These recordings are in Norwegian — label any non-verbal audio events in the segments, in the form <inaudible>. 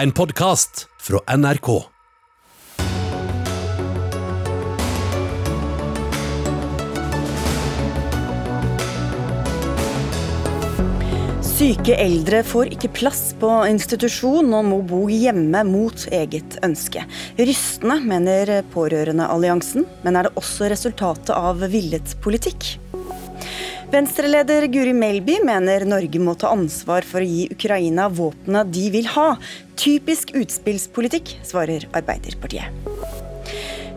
En podkast fra NRK. Syke eldre får ikke plass på institusjon og må bo hjemme mot eget ønske. Rystende, mener Pårørendealliansen, men er det også resultatet av villet politikk? Venstreleder Guri Melby mener Norge må ta ansvar for å gi Ukraina våpnene de vil ha. Typisk utspillspolitikk, svarer Arbeiderpartiet.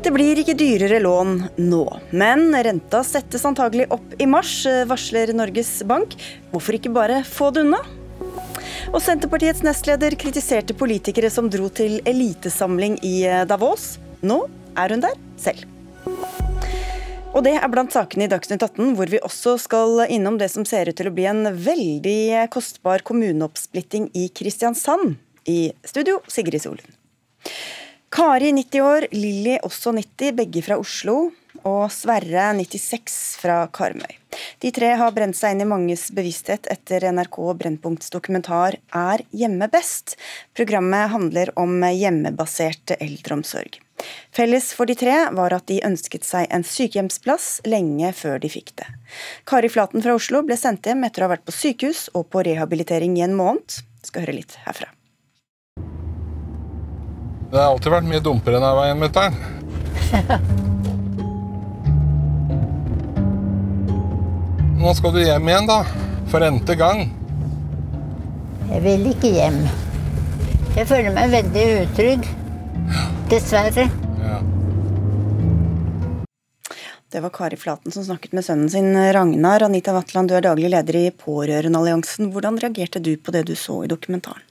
Det blir ikke dyrere lån nå, men renta settes antagelig opp i mars, varsler Norges Bank. Hvorfor ikke bare få det unna? Og Senterpartiets nestleder kritiserte politikere som dro til elitesamling i Davos. Nå er hun der selv. Og det er blant sakene i Dagsnytt 18, hvor vi også skal innom det som ser ut til å bli en veldig kostbar kommuneoppsplitting i Kristiansand. I studio, Sigrid Solund. Kari 90 år, Lilly også 90, begge fra Oslo. Og Sverre 96 fra Karmøy. De tre har brent seg inn i manges bevissthet etter NRK Brennpunkts dokumentar 'Er hjemme best'. Programmet handler om hjemmebasert eldreomsorg. Felles for de tre var at de ønsket seg en sykehjemsplass lenge før de fikk det. Kari Flaten fra Oslo ble sendt hjem etter å ha vært på sykehus og på rehabilitering i en måned. Skal høre litt herfra. Det har alltid vært mye dumpere denne veien, mutter'n. <laughs> Nå skal du hjem igjen, da. For n-te gang. Jeg vil ikke hjem. Jeg føler meg veldig utrygg. Dessverre. Ja. Det var Kari Flaten som snakket med sønnen sin Ragnar. Anita Vatland, du er daglig leder i Pårørendealliansen. Hvordan reagerte du på det du så i dokumentaren?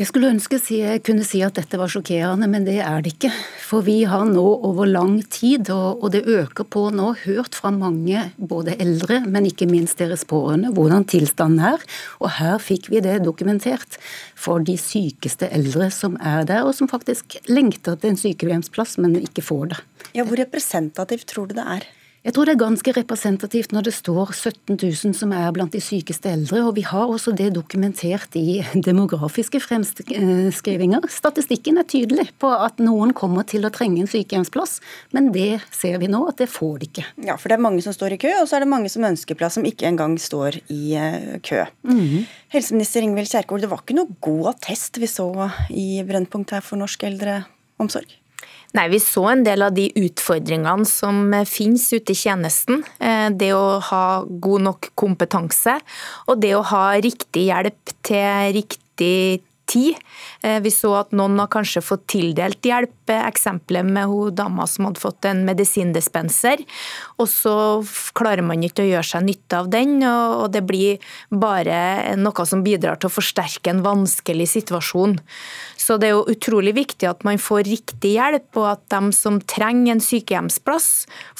Jeg skulle ønske jeg kunne si at dette var sjokkerende, men det er det ikke. For vi har nå over lang tid, og det øker på nå, hørt fra mange, både eldre, men ikke minst deres pårørende, hvordan tilstanden er. Og her fikk vi det dokumentert for de sykeste eldre som er der, og som faktisk lengter til en sykehjemsplass, men ikke får det. Ja, Hvor representativt tror du det er? Jeg tror det er ganske representativt når det står 17 000 som er blant de sykeste eldre, og vi har også det dokumentert i demografiske fremskrivinger. Statistikken er tydelig på at noen kommer til å trenge en sykehjemsplass, men det ser vi nå at det får de ikke. Ja, for det er mange som står i kø, og så er det mange som ønsker plass som ikke engang står i eh, kø. Mm -hmm. Helseminister Ingvild Kjerkol, det var ikke noe god attest vi så i Brennpunkt her for norsk eldreomsorg? Nei, Vi så en del av de utfordringene som finnes ute i tjenesten. Eh, det å ha god nok kompetanse, og det å ha riktig hjelp til riktig tid. Eh, vi så at noen har kanskje fått tildelt hjelp. Eksempelet med hun dama som hadde fått en medisindispenser. Og så klarer man ikke å gjøre seg nytte av den, og det blir bare noe som bidrar til å forsterke en vanskelig situasjon. Så det er jo utrolig viktig at man får riktig hjelp, og at de som trenger en sykehjemsplass,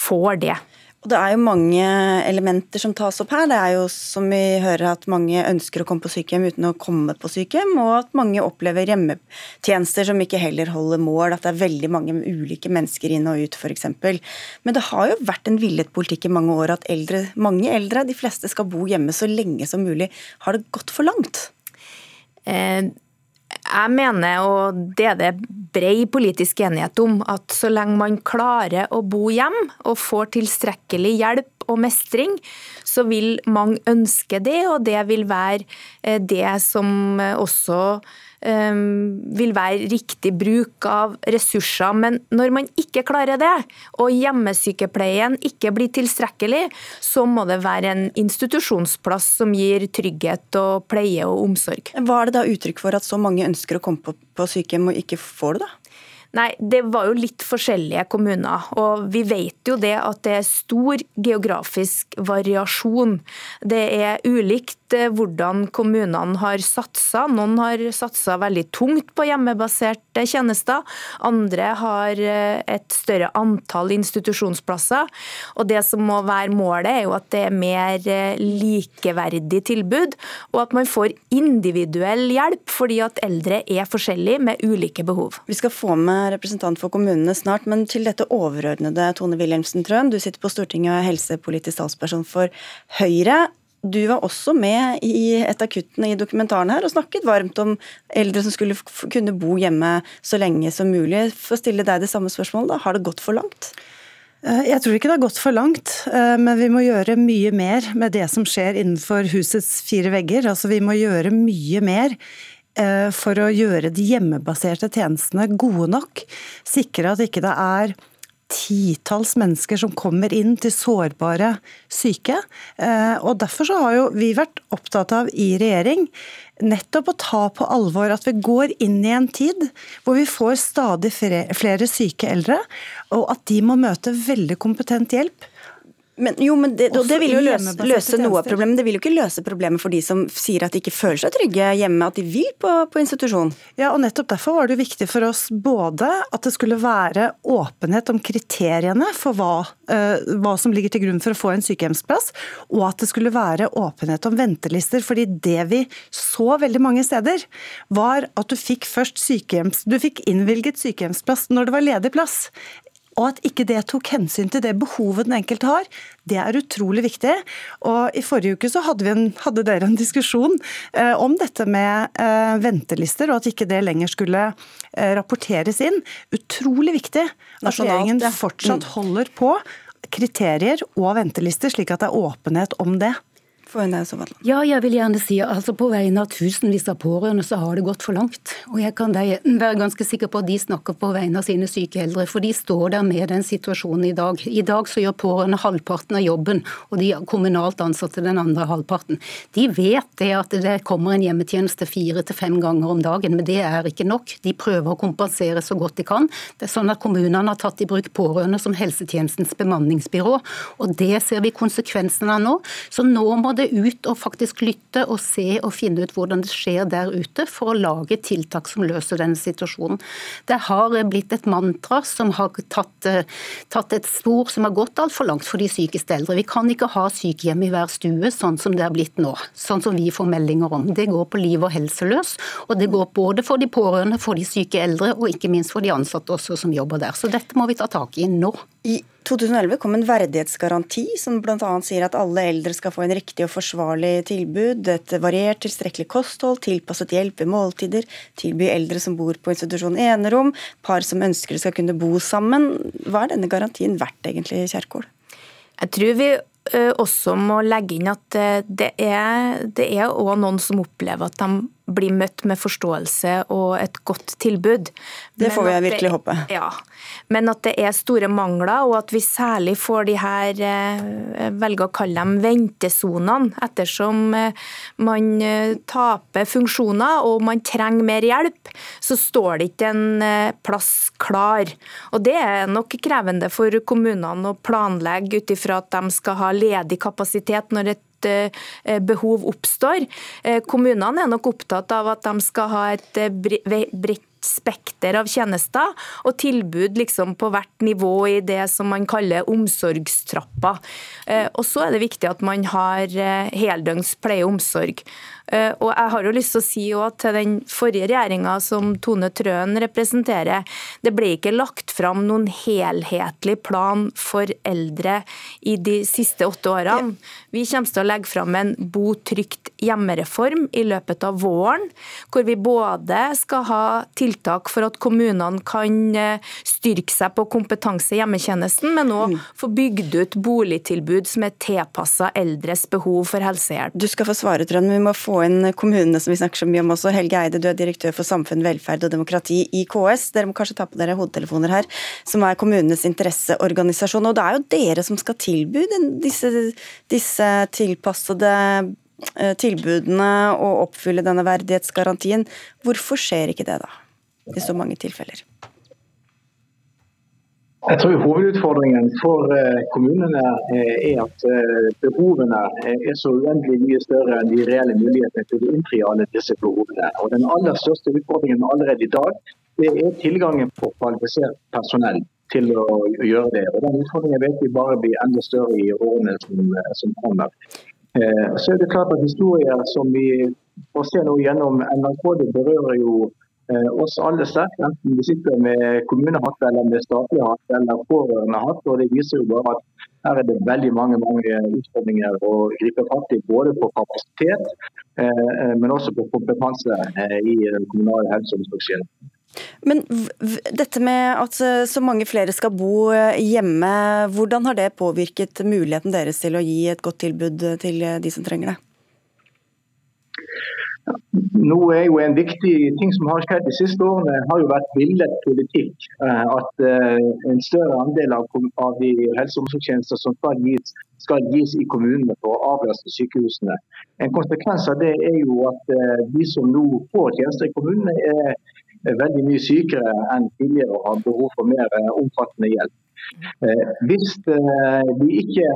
får det. Og Det er jo mange elementer som tas opp her. Det er jo som vi hører at mange ønsker å komme på sykehjem uten å komme på sykehjem, og at mange opplever hjemmetjenester som ikke heller holder mål. At det er veldig mange ulike mennesker inn og ut, f.eks. Men det har jo vært en villet politikk i mange år at eldre, mange eldre, de fleste, skal bo hjemme så lenge som mulig. Har det gått for langt? Eh jeg mener, og det er det brei politisk enighet om, at så lenge man klarer å bo hjem og får tilstrekkelig hjelp og mestring, så vil mange ønske det, og det vil være eh, det som også Ehm, vil være riktig bruk av ressurser. Men når man ikke klarer det, og hjemmesykepleien ikke blir tilstrekkelig, så må det være en institusjonsplass som gir trygghet og pleie og omsorg. Hva er det da uttrykk for at så mange ønsker å komme på, på sykehjem og ikke får det, da? Nei, det var jo litt forskjellige kommuner. Og vi vet jo det at det er stor geografisk variasjon. Det er ulikt eh, hvordan kommunene har satsa. Noen har satsa veldig tungt på hjemmebaserte tjenester. Andre har eh, et større antall institusjonsplasser. Og det som må være målet, er jo at det er mer eh, likeverdig tilbud, og at man får individuell hjelp, fordi at eldre er forskjellige med ulike behov. Vi skal få med representant for kommunene snart, men til dette overordnede, Tone Wilhelmsen Trøen. Du sitter på Stortinget og er helsepolitisk talsperson for Høyre. du var også med i et av kuttene i dokumentaren her og snakket varmt om eldre som skulle kunne bo hjemme så lenge som mulig. For å stille deg det samme spørsmålet, da. Har det gått for langt? Eh, jeg tror ikke det har gått for langt, eh, men vi må gjøre mye mer med det som skjer innenfor husets fire vegger. Altså, vi må gjøre mye mer for å gjøre de hjemmebaserte tjenestene gode nok. Sikre at ikke det er titalls mennesker som kommer inn til sårbare syke. Eh, og Derfor så har jo vi vært opptatt av i regjering nettopp å ta på alvor at vi går inn i en tid hvor vi får stadig flere syke eldre, og at de må møte veldig kompetent hjelp. Men, jo, men det, det, vil jo løse, løse noe av problemet. Det vil jo ikke løse problemet for de som sier at de ikke føler seg trygge hjemme, at de vil på, på institusjon. Ja, og nettopp derfor var det viktig for oss både at det skulle være åpenhet om kriteriene for hva, uh, hva som ligger til grunn for å få en sykehjemsplass, og at det skulle være åpenhet om ventelister. fordi det vi så veldig mange steder, var at du fikk først sykehjems, du fikk innvilget sykehjemsplass når det var ledig plass. Og at ikke det tok hensyn til det behovet den enkelte har, det er utrolig viktig. Og I forrige uke så hadde, en, hadde dere en diskusjon eh, om dette med eh, ventelister, og at ikke det lenger skulle eh, rapporteres inn. Utrolig viktig at regjeringen fortsatt mm. holder på kriterier og ventelister, slik at det er åpenhet om det. Ja, jeg vil gjerne si altså på vegne av tusenvis av pårørende så har det gått for langt. Og jeg kan være ganske sikker på at de snakker på vegne av sine syke eldre, for de står der med den situasjonen i dag. I dag så gjør pårørende halvparten av jobben, og de kommunalt ansatte den andre halvparten. De vet det at det kommer en hjemmetjeneste fire til fem ganger om dagen, men det er ikke nok. De prøver å kompensere så godt de kan. Det er sånn at Kommunene har tatt i bruk pårørende som helsetjenestens bemanningsbyrå, og det ser vi konsekvensene av nå. Så nå må det det ut og faktisk lytte og se og finne ut hvordan det skjer der ute, for å lage tiltak som løser denne situasjonen. Det har blitt et mantra som har tatt, eh, tatt et spor som har gått altfor langt for de sykeste eldre. Vi kan ikke ha sykehjem i hver stue, sånn som det er blitt nå. Sånn som vi får meldinger om. Det går på liv og helse løs, og det går både for de pårørende, for de syke eldre, og ikke minst for de ansatte også som jobber der. Så dette må vi ta tak i nå. I 2011 kom en verdighetsgaranti som bl.a. sier at alle eldre skal få en riktig og forsvarlig tilbud, et variert, tilstrekkelig kosthold, tilpasset hjelp ved måltider, tilby eldre som bor på institusjon enerom, par som ønsker det skal kunne bo sammen. Hva er denne garantien verdt egentlig, Kjerkol? Jeg tror vi også må legge inn at det er, det er også noen som opplever at de blir møtt med forståelse og et godt tilbud. Det får vi virkelig det, håpe. Ja, Men at det er store mangler, og at vi særlig får de her eh, velger å kalle dem ventesonene, ettersom eh, man eh, taper funksjoner og man trenger mer hjelp, så står det ikke en plass klar. Og Det er nok krevende for kommunene å planlegge ut ifra at de skal ha ledig kapasitet når et behov oppstår. Eh, kommunene er nok opptatt av at de skal ha et eh, bredt spekter av tjenester og tilbud liksom på hvert nivå i det som man kaller omsorgstrappa. Og så er det viktig at man har heldøgns pleie og omsorg. Eh, og jeg har jo lyst til å si til den forrige regjeringa som Tone Trøen representerer, det ble ikke lagt fram noen helhetlig plan for eldre i de siste åtte årene. Vi kommer til å legge fram en bo trygt hjemmereform i løpet av våren, hvor vi både skal ha tiltak for at kommunene kan eh, styrke seg på kompetanse i hjemmetjenesten, men òg mm. få bygd ut boligtilbud som er tilpassa eldres behov for helsehjelp. Du skal få svare, Trøen. Vi må få inn kommunene som vi snakker så mye om også. Helge Eide, du er direktør for samfunn, velferd og demokrati i KS. Dere må kanskje ta på dere hodetelefoner her, som er kommunenes interesseorganisasjon. Og det er jo dere som skal tilby disse, disse tilpassede eh, tilbudene og oppfylle denne verdighetsgarantien. Hvorfor skjer ikke det, da? I så mange tilfeller. Jeg tror Hovedutfordringen for eh, kommunene eh, er at eh, behovene er så uendelig mye større enn de reelle mulighetene til å innfri alle disse behovene. Og Den aller største utfordringen allerede i dag det er tilgangen på kvalifisert personell til å gjøre det. Og Den utfordringen vet vi bare blir enda større i årene som, som kommer. Så er det klart at Historier som vi får se nå gjennom NRK, det berører jo oss alle sterkt, enten vi sitter med kommunehatt eller med statlig hatt eller pårørendehatt. og Det viser jo bare at Her er det veldig mange, mange utfordringer å gripe fatt i, både på kapasitet, men også på kompetanse i den kommunale helse- og omsorgstjenesten. Men dette med at så mange flere skal bo hjemme, hvordan har det påvirket muligheten deres til å gi et godt tilbud til de som trenger det? Nå er jo En viktig ting som har skjedd de siste årene, har jo vært villet politikk. Eh, at eh, en større andel av, de helse- og omsorgstjenester som skal gis, skal gis i kommunene for å avlaste sykehusene. En konsekvens av det er jo at eh, de som nå får tjenester i kommunene, er veldig mye sykere enn tidligere og har behov for mer omfattende hjelp. Hvis vi ikke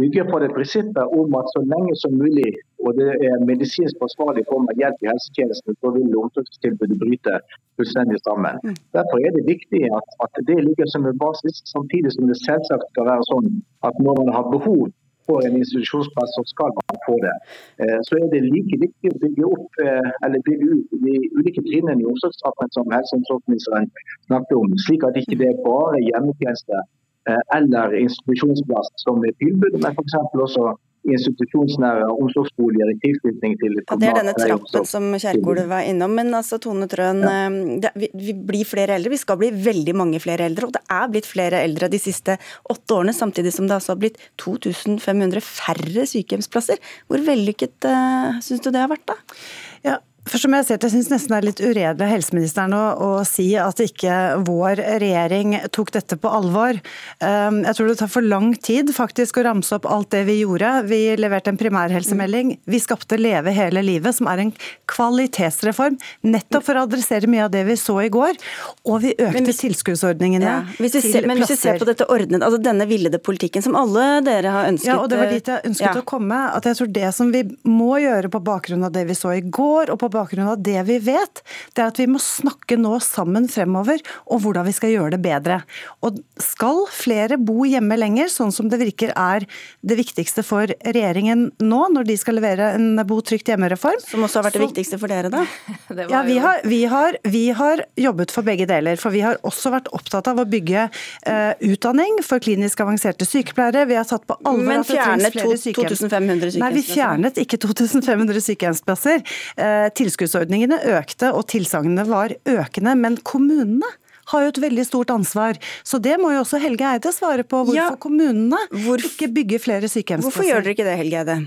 bygger på det prinsippet om at så lenge som mulig, og det er medisinsk forsvarlig form av hjelp i helsetjenesten, så vil omsorgstilbudet bryte fullstendig sammen. Mm. Derfor er det viktig at, at det ligger som en basis, samtidig som det selvsagt skal være sånn at når man har behov for en institusjonsplass, så skal man få det. Eh, så er det like viktig å bygge opp eh, eller bygge ut de ulike trinnene i omsorgsstraffen som helse- og omsorgsministeren snakket om, slik at ikke det er bare hjemmetjeneste Eh, eller institusjonsplass som er tilbud, men f.eks. også institusjonsnære omsorgsboliger i tilknytning til ja, Det er denne trappen som Kjerkol var innom. Men altså, Tone Trøen, ja. Eh, det, vi, vi, blir flere eldre. Vi skal bli veldig mange flere eldre. Og det er blitt flere eldre de siste åtte årene, samtidig som det altså har blitt 2500 færre sykehjemsplasser. Hvor vellykket uh, syns du det har vært, da? Ja, for som Jeg ser, jeg synes nesten det er litt uredelig av helseministeren å, å, si at ikke vår regjering tok dette på alvor. Um, jeg tror det tar for lang tid faktisk å ramse opp alt det vi gjorde. Vi leverte en primærhelsemelding. Vi skapte Leve hele livet, som er en kvalitetsreform nettopp for å adressere mye av det vi så i går. Og vi økte hvis, tilskuddsordningene ja, hvis til ser, Men hvis vi ser på dette ordnet, altså denne villede politikken som alle dere har ønsket Ja, og det var dit jeg ønsket ja. å komme. At jeg tror det som vi må gjøre på bakgrunn av det vi så i går, og på bakgrunn av det vi vet, det er at vi må snakke nå sammen fremover om hvordan vi skal gjøre det bedre. Og skal flere bo hjemme lenger, sånn som det virker er det viktigste for regjeringen nå, når de skal levere en bo trygt hjemme-reform Som også har vært det viktigste for dere, da? <laughs> ja, vi har, vi, har, vi har, jobbet for begge deler. For vi har også vært opptatt av å bygge uh, utdanning for klinisk avanserte sykepleiere. Vi har tatt på alvor Men fjernet 2500 sykehjemsplasser? Nei, vi fjernet ikke 2500 sykehjemsplasser. Uh, Tilskuddsordningene økte og tilsagnene var økende, men kommunene har jo et veldig stort ansvar. Så det må jo også Helge Eide svare på. Hvorfor ja, kommunene hvorf ikke bygger flere sykehjemsplasser. Hvorfor gjør dere ikke det, Helge Eide?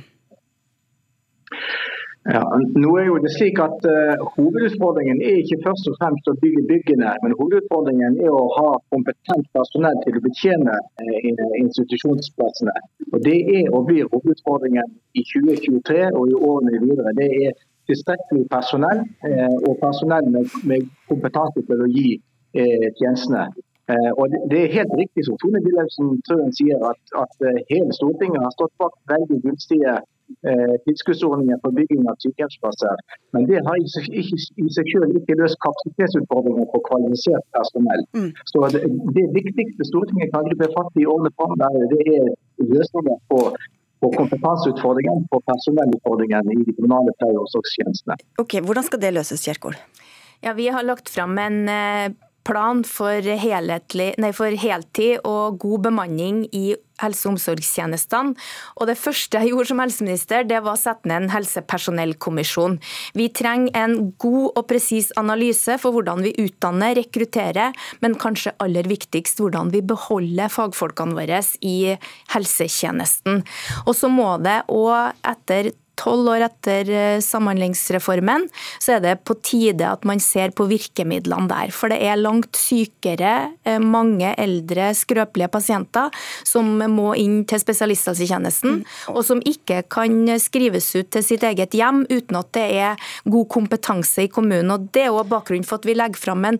Ja, nå er jo det slik at uh, Hovedutfordringen er ikke først og fremst å bygge byggene, men hovedutfordringen er å ha kompetent personell til å betjene uh, institusjonsplassene. Og Det er og blir hovedutfordringen i 2023 og i årene videre. Det er tilstrekkelig personell eh, og personell med, med, kompetanse til å gi eh, tjenestene. Eh, og det, er helt riktig som Tone Wilhelmsen Trøen sier, at, at hele Stortinget har stått bak veldig gunstige eh, tilskuddsordninger for bygging av sykehjemsplasser. Men det har i ikke, i seg selv ikke løst kapasitetsutfordringer for kvalifisert personell. Mm. Så det, det, viktigste Stortinget kan gripe fatt i årene framover, det er løsninger på på kompetanseutfordringen, og personellutfordringen i de kommunale pleie- og omsorgstjenestene. Ok, Hvordan skal det løses, Kjerkol? Ja, Vi har lagt fram en eh, plan for, nei, for heltid og god bemanning i helse- og omsorgstjenestene. Og det første jeg gjorde som helseminister, det var å sette ned en helsepersonellkommisjon. Vi trenger en god og presis analyse for hvordan vi utdanner, rekrutterer, men kanskje aller viktigst hvordan vi beholder fagfolkene våre i helsetjenesten. Og så må det òg etter tolv år etter eh, samhandlingsreformen, så er det på tide at man ser på virkemidlene der. For det er langt sykere, eh, mange eldre, skrøpelige pasienter som må inn til spesialisthelsetjenesten, mm. og som ikke kan skrives ut til sitt eget hjem uten at det er god kompetanse i kommunen. Og Det er også bakgrunnen for at vi legger fram en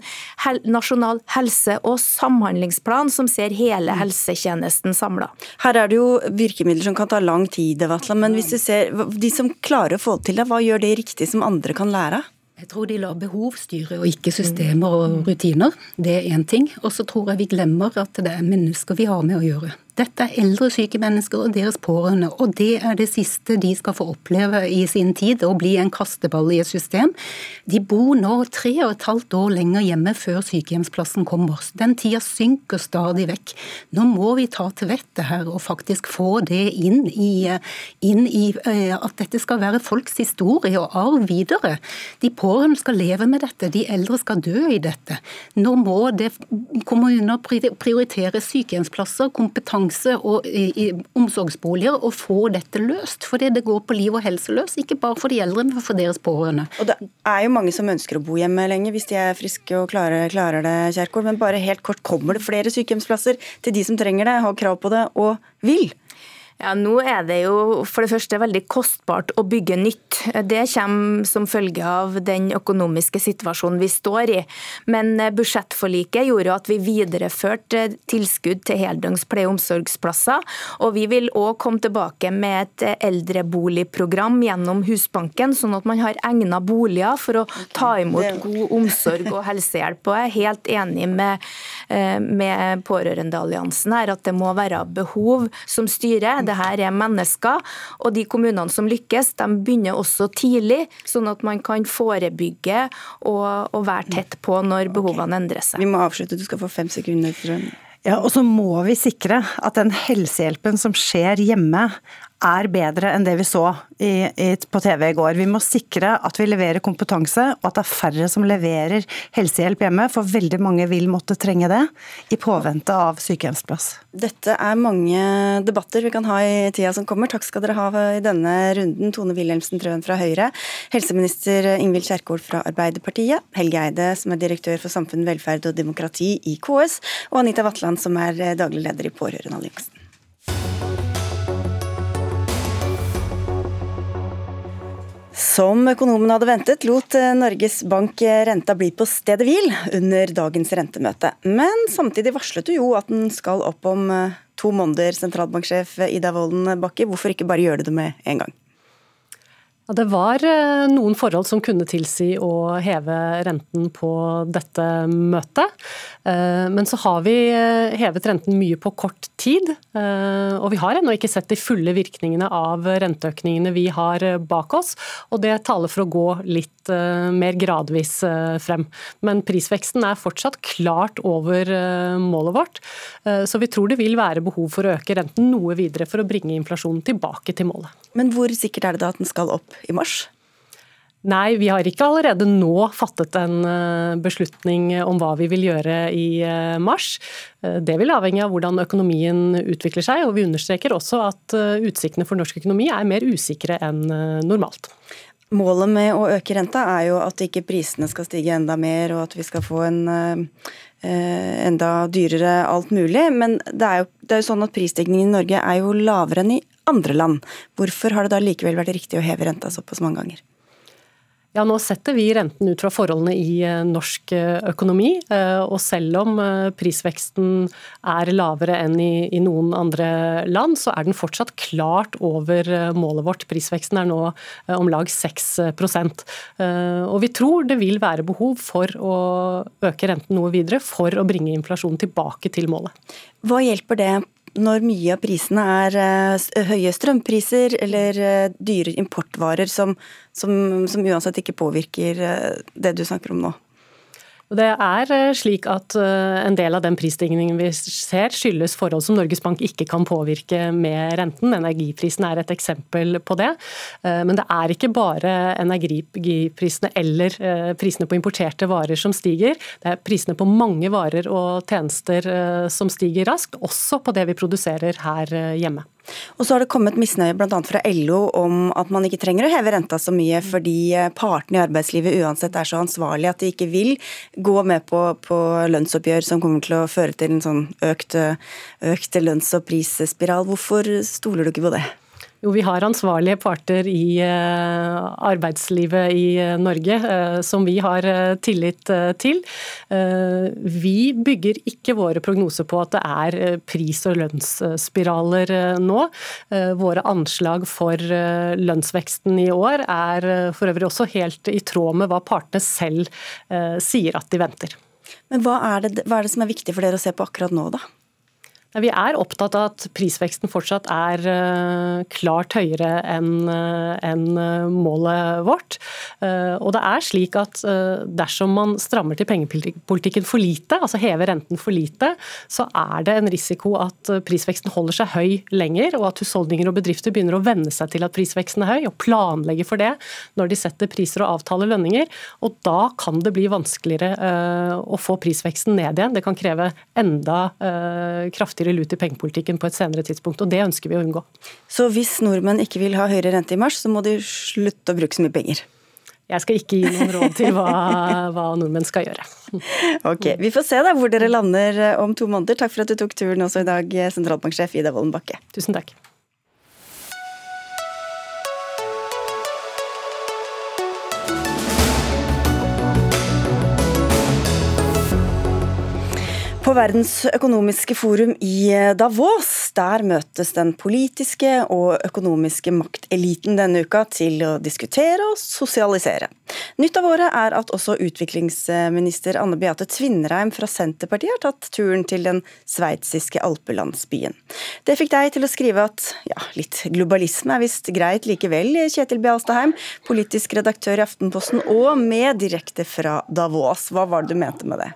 nasjonal helse- og samhandlingsplan som ser hele mm. helsetjenesten samla. Her er det jo virkemidler som kan ta lang tid, Vatla, men hvis du ser de som klarer å få til det, hva gjør det riktig som andre kan lære? Jeg tror de lar behov styre, og ikke systemer og rutiner. Det er én ting. Og så tror jeg vi glemmer at det er mennesker vi har med å gjøre. Dette er eldre syke mennesker og deres pårørende, og det er det siste de skal få oppleve i sin tid, å bli en kasteball i et system. De bor nå tre og et halvt år lenger hjemme før sykehjemsplassen kommer. Den tida synker stadig vekk. Nå må vi ta til vettet her og faktisk få det inn i, inn i eh, at dette skal være folks historie og arv videre. De pårørende skal leve med dette, de eldre skal dø i dette. Nå må det kommuner prioritere sykehjemsplasser, kompetanse og i, i, omsorgsboliger og få dette løst. Fordi det går på liv og helse løs, ikke bare for de eldre, men for deres pårørende. Og Det er jo mange som ønsker å bo hjemme lenge hvis de er friske og klarer, klarer det, Kjerkol. Men bare helt kort, kommer det flere sykehjemsplasser til de som trenger det, har krav på det og vil? Ja, Nå er det jo for det første veldig kostbart å bygge nytt. Det kommer som følge av den økonomiske situasjonen vi står i. Men budsjettforliket gjorde at vi videreførte tilskudd til heldøgns pleie- og omsorgsplasser. Og vi vil òg komme tilbake med et eldreboligprogram gjennom Husbanken, sånn at man har egna boliger for å ta imot god omsorg og helsehjelp. Og jeg er helt enig med, eh, med Pårørendealliansen her at det må være behov som styrer. Det her er mennesker. Og de kommunene som lykkes, de begynner også tidlig, sånn at man kan forebygge og, og være tett på når behovene endrer seg. Vi må avslutte, du skal få fem sekunder. Ja, og så må vi sikre at den helsehjelpen som skjer hjemme, er bedre enn det vi så i, i, på TV i går. Vi må sikre at vi leverer kompetanse, og at det er færre som leverer helsehjelp hjemme, for veldig mange vil måtte trenge det i påvente av sykehjemsplass. Dette er mange debatter vi kan ha i tida som kommer. Takk skal dere ha i denne runden. Tone Wilhelmsen Trøen fra Høyre, helseminister Ingvild Kjerkol fra Arbeiderpartiet, Helge Eide som er direktør for samfunn, velferd og demokrati i KS, og Anita Vatland som er daglig leder i Pårørendealliansen. Som økonomene hadde ventet, lot eh, Norges Bank eh, renta bli på stedet hvil under dagens rentemøte. Men samtidig varslet du jo at den skal opp om eh, to måneder, sentralbanksjef Ida Wolden Bakke. Hvorfor ikke bare gjøre det med en gang? Ja, det var eh, noen forhold som kunne tilsi å heve renten på dette møtet. Eh, men så har vi eh, hevet renten mye på kort tid, og vi har ennå ikke sett de fulle virkningene av renteøkningene vi har bak oss. Og det taler for å gå litt mer gradvis frem. Men prisveksten er fortsatt klart over målet vårt, så vi tror det vil være behov for å øke renten noe videre for å bringe inflasjonen tilbake til målet. Men hvor sikkert er det da at den skal opp? I mars? Nei, vi har ikke allerede nå fattet en eh, beslutning om hva vi vil gjøre i eh, mars. Eh, det vil avhenge av hvordan økonomien utvikler seg, og vi understreker også at utsiktene for norsk økonomi er mer usikre enn normalt. Målet med å øke renta er jo at ikke prisene skal stige enda mer, og at vi skal få en enda dyrere alt mulig. Men det er jo, det er jo sånn at prisstigningen i Norge er jo lavere enn i andre land. Hvorfor har det da likevel vært riktig å heve renta såpass mange ganger? Ja, Nå setter vi renten ut fra forholdene i eh, norsk eh, økonomi. Eh, og selv om prisveksten er lavere enn i, i, noen andre land, så er den fortsatt klart over målet vårt. Prisveksten er nå om lag 6 Og vi tror det vil være behov for å øke renten noe videre for å bringe inflasjonen tilbake til målet. Hva hjelper det når mye av prisene er eh, høye strømpriser eller eh, dyre importvarer som, som, som uansett ikke påvirker eh, det du snakker om nå? Det er eh, slik at eh, en del av den prisstigningen vi ser, skyldes forhold som Norges Bank ikke kan påvirke med renten. Energiprisen er et eksempel på det. Eh, men det er ikke bare energiprisene eller prisene på importerte varer som stiger. Det er prisene på mange varer og tjenester som stiger raskt, også på det vi produserer her hjemme. Og så har det kommet misnøye bl.a. fra LO om at man ikke trenger å heve renta så mye fordi eh, partene i arbeidslivet uansett er så ansvarlige at de ikke vil gå med på, på lønnsoppgjør som kommer til å føre til en sånn økt, økt lønns- og prisspiral. Hvorfor stoler du ikke på det? Jo, vi har ansvarlige parter i eh, arbeidslivet i eh, Norge eh, som vi har tillit til. Vi bygger ikke våre prognoser på at det er pris- og lønnsspiraler nå. Våre anslag for lønnsveksten i år er for øvrig også helt i tråd med hva partene selv sier at de venter. Men hva er, det, hva er det som er viktig for dere å se på akkurat nå, da? Vi er opptatt av at prisveksten fortsatt er eh, klart høyere enn målet vårt. Og det er slik at dersom man strammer til pengepolitikken for lite, altså hever renten for lite, så er det en risiko at prisveksten holder seg høy lenger, og at husholdninger og bedrifter begynner å venne seg til at prisveksten er høy, og planlegge for det når de setter priser og avtaler lønninger. Og da kan det bli vanskeligere å få prisveksten ned igjen. Det kan kreve enda kraftigere lut i pengepolitikken på et senere tidspunkt, og det ønsker vi å unngå. Så hvis nordmenn ikke vil ha høyere rente i mars, så må de slutte å bruke så mye penger? Jeg skal ikke gi noen råd til hva, <laughs> hva, nordmenn skal gjøre. Ok, Vi får se da hvor dere lander om to måneder. Takk for at du tok turen også i dag, sentralbanksjef Ida Wolden Bakke. Tusen takk. På Verdens økonomiske forum i Davos, der møtes den politiske og økonomiske makteliten denne uka til å diskutere og sosialisere. Nytt av året er at også utviklingsminister Anne Beate Tvinnereim fra Senterpartiet har tatt turen til den sveitsiske alpelandsbyen. Det fikk deg til å skrive at ja, litt globalisme er visst greit likevel, Kjetil B. Alstaheim, politisk redaktør i Aftenposten og med direkte fra Davos. Hva var det du mente med det?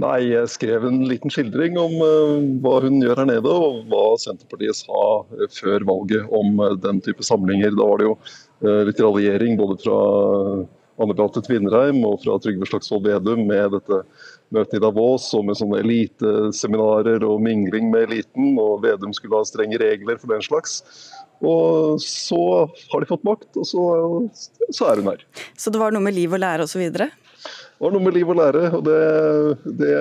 Nei, jeg skrev en liten skildring om uh, hva hun gjør her nede, og hva Senterpartiet sa uh, før valget om uh, den type samlinger. Da var det jo litt raljering både fra Anne Beate Tvinnereim og fra Trygve Slagsvold Vedum med dette møtet i Davos og med sånne eliteseminarer og mingling med eliten. Og Vedum skulle ha strenge regler for den slags. Og så har de fått makt, og så, så er hun her. Så det var noe med liv og lære osv.? Var noe med liv og lære. og det, det,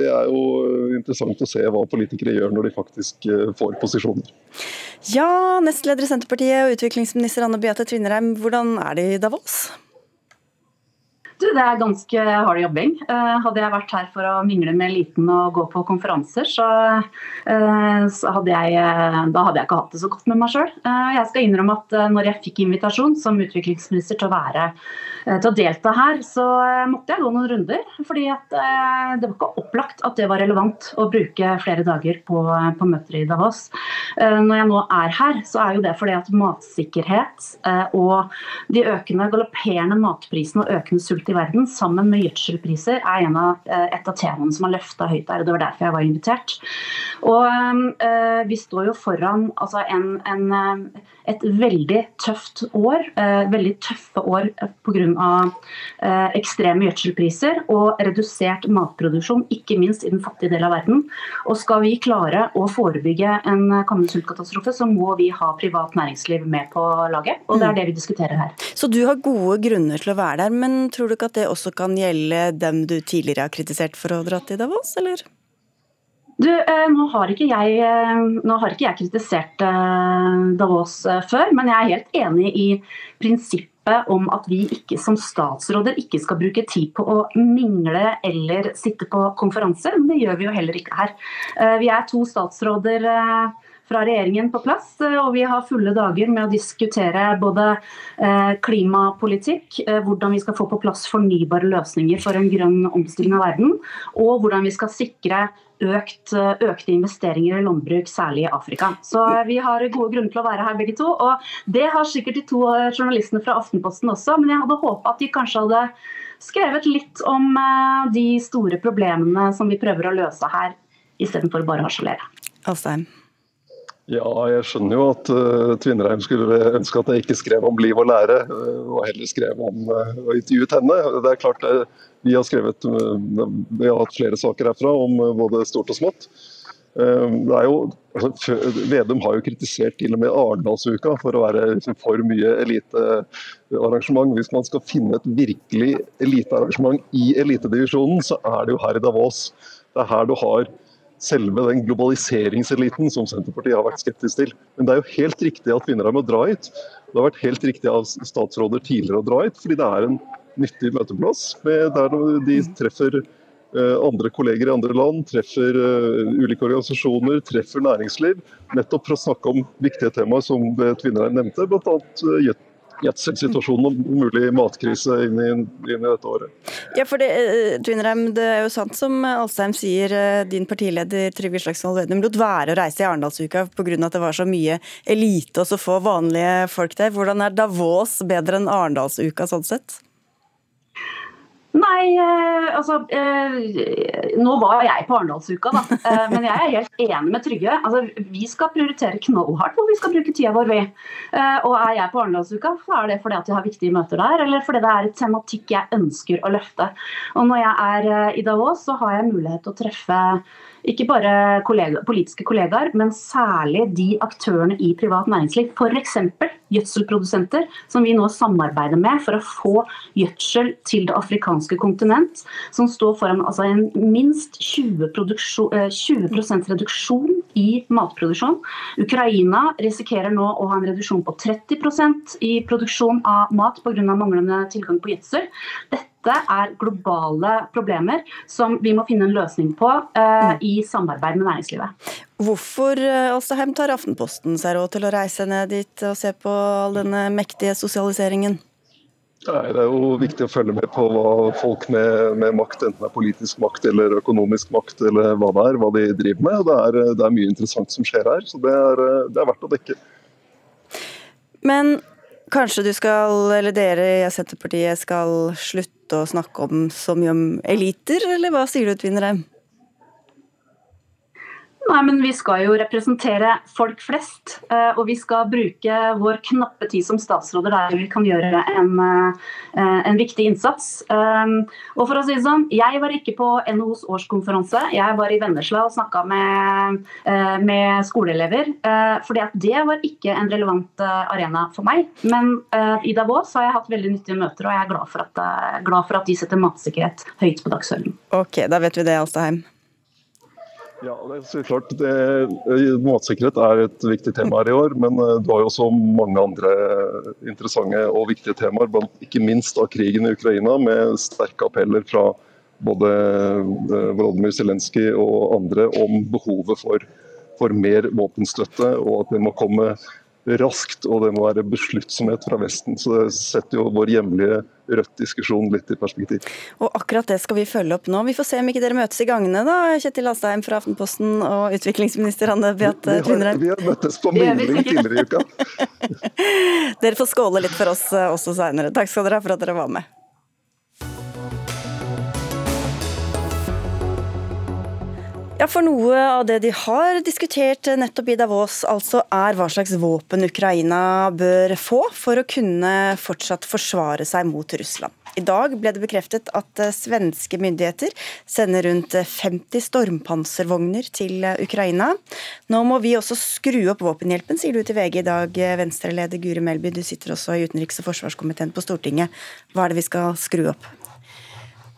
det, er jo interessant å se hva politikere gjør når de faktisk eh, får posisjoner. Ja, nestleder i Senterpartiet og utviklingsminister Anne Beate Tvinnereim, hvordan er det i Davos? Du, det er ganske hard jobbing. Eh, hadde jeg vært her for å mingle med eliten og gå på konferanser, så, eh, så hadde jeg, eh, da hadde jeg ikke hatt det så godt med meg sjøl. Jeg skal innrømme at når jeg fikk invitasjon som utviklingsminister til å, være, til å delta her, så måtte jeg gå noen runder. fordi det var ikke opplagt at det var relevant å bruke flere dager på, på møter i Davos. Når jeg nå er her, så er jo det fordi at matsikkerhet og de økende galopperende matprisene og økende sult i verden, sammen med gjødselpriser, er av, eh, et av temaene som har løfta høyt der. og Det var derfor jeg var invitert. Og øh, Vi står jo foran altså en, en, et veldig tøft år. Øh, veldig tøffe år pga. Øh, ekstreme gjødselpriser og redusert matproduksjon, ikke minst i den fattige delen av verden. Og Skal vi klare å forebygge en kommende sultkatastrofe, så må vi ha privat næringsliv med på laget. Og det er mm. det vi diskuterer her. Så du har gode grunner til å være der, men tror du ikke at det også kan gjelde dem du tidligere har kritisert for å dra til Davos, eller? Du, eh, nå, har jeg, eh, nå, har ikke jeg, kritisert eh, Davos før, men jeg er helt enig i prinsippet om at vi ikke som statsråder ikke skal bruke tid på å mingle eller sitte på konferanser. Men det gjør vi jo heller ikke her. Vi er to statsråder fra regjeringen på plass. Eh, og vi har fulle dager med å diskutere både eh, klimapolitikk, eh, hvordan vi skal få på plass fornybare løsninger for en grønn omstilling av verden, og hvordan vi skal sikre økt, økte investeringer i landbruk, særlig i Afrika. Så vi har gode grunner til å være her begge to. Og det har sikkert de to journalistene fra Aftenposten også, men jeg hadde håpa at de kanskje hadde skrevet litt om de store problemene som vi prøver å løse her, istedenfor bare å harselere. Alstein. Ja, jeg skjønner jo at uh, Tvinnereim skulle ønske at jeg ikke skrev om liv og lære, uh, og heller skrev om uh, og intervjuet henne. Det er klart uh, Vi har skrevet, vi har hatt flere saker herfra om både stort og smått. det er jo, altså, Vedum har jo kritisert til og med Arendalsuka for å være liksom, for mye elitearrangement. Hvis man skal finne et virkelig elitearrangement i elitedivisjonen, så er det jo her i Davos. Det er her du har selve den globaliseringseliten som Senterpartiet har vært skeptisk til. Men det er jo helt riktig at kvinner må dra hit. Det har vært helt riktig av statsråder tidligere å dra hit, fordi det er en nyttig møteplass der de treffer eh, andre kolleger i andre land, treffer uh, ulike organisasjoner, treffer næringsliv. Nettopp for å snakke om viktige temaer som Tvinnereim nevnte, bl.a. Gjetselsituasjonen og mulig matkrise inn i, inn i dette året. Ja, for det, eh, det er jo sant som Alstheim sier, eh, din partileder Trygve Slagsvold Vedum lot være å reise i Arendalsuka pga. at det var så mye elite og så få vanlige folk der. Hvordan er Davos bedre enn Arendalsuka sånn sett? Nei, eh, altså eh, Nå var jeg på Arendalsuka, da. Eh, men jeg er helt enig med Trygve. Altså, vi skal prioritere knallhardt hvor vi skal bruke tida vår, vi. Og er jeg på Arendalsuka, så er det fordi at jeg har viktige møter der, eller fordi det er et tematikk jeg ønsker å løfte. Og når jeg er i Davos, så har jeg mulighet til å treffe ikke bare kollega, politiske kollegaer, men særlig de aktørene i privat næringsliv. F.eks. gjødselprodusenter, som vi nå samarbeider med for å få gjødsel til det afrikanske kontinent, som står foran altså, en minst 20, 20 eh, reduksjon i matproduksjon. Ukraina risikerer nå å ha en reduksjon på 30% i produksjon av mat pga. manglende tilgang på gjødsel. Dette dette er globale problemer som vi må finne en løsning på uh, i samarbeid med næringslivet. Hvorfor Alstaheim, eh, tar Aftenposten seg råd til å reise ned dit og se på all denne mektige sosialiseringen? Nei, Det er jo viktig å følge med på hva folk med, med, makt, enten det er politisk makt eller økonomisk makt eller hva det er, hva de driver med. Det er, det er mye interessant som skjer her, så det er, det er verdt å dekke. Men kanskje du skal, eller dere i Senterpartiet skal slutte slutte å snakke om så mye om eliter, eller hva sier du, Tvinnerheim? Nei, men Vi skal jo representere folk flest. Eh, og vi skal bruke vår knappe tid som statsråder der vi kan gjøre en, eh, en, viktig innsats. Eh, og for å si det sånn, Jeg var ikke på NHOs årskonferanse. Jeg var i Vennesla og snakka med, med skoleelever. fordi at det var ikke en relevant arena for meg. Men i Davos har jeg hatt veldig nyttige møter, og jeg er glad for at, glad for at de setter matsikkerhet høyt på dagsordenen. Ok, da vet vi det, Alstaheim. Ja, det er så klart. Det, matsikkerhet er et viktig tema her i år, men eh, du har jo også mange andre interessante og viktige temaer. Blant, ikke minst av krigen i Ukraina, med sterke appeller fra både eh, Volodymyr Zelenskyj og andre om behovet for, for mer våpenstøtte, og at det må komme raskt, og det må være besluttsomhet fra Vesten. Så det setter jo vår hjemlige Rødt-diskusjon litt i perspektiv. Og akkurat det skal vi følge opp nå. Vi får se om ikke dere møtes i gangene, da, Kjetil Astheim fra Aftenposten og utviklingsminister Anne Beate Tvinnereim. Vi, vi, har møttes på mingling tidligere i uka. <laughs> dere får skåle litt for oss eh, også seinere. Takk skal dere ha for at dere var med. Ja, for Noe av det de har diskutert nettopp i Davos, altså er hva slags våpen Ukraina bør få for å kunne fortsatt forsvare seg mot Russland. I dag ble det bekreftet at svenske myndigheter sender rundt 50 stormpanservogner til Ukraina. Nå må vi også skru opp våpenhjelpen, sier du til VG i dag, Venstre-leder Guri Melby. Du sitter også i utenriks- og forsvarskomiteen på Stortinget. Hva er det vi skal skru opp?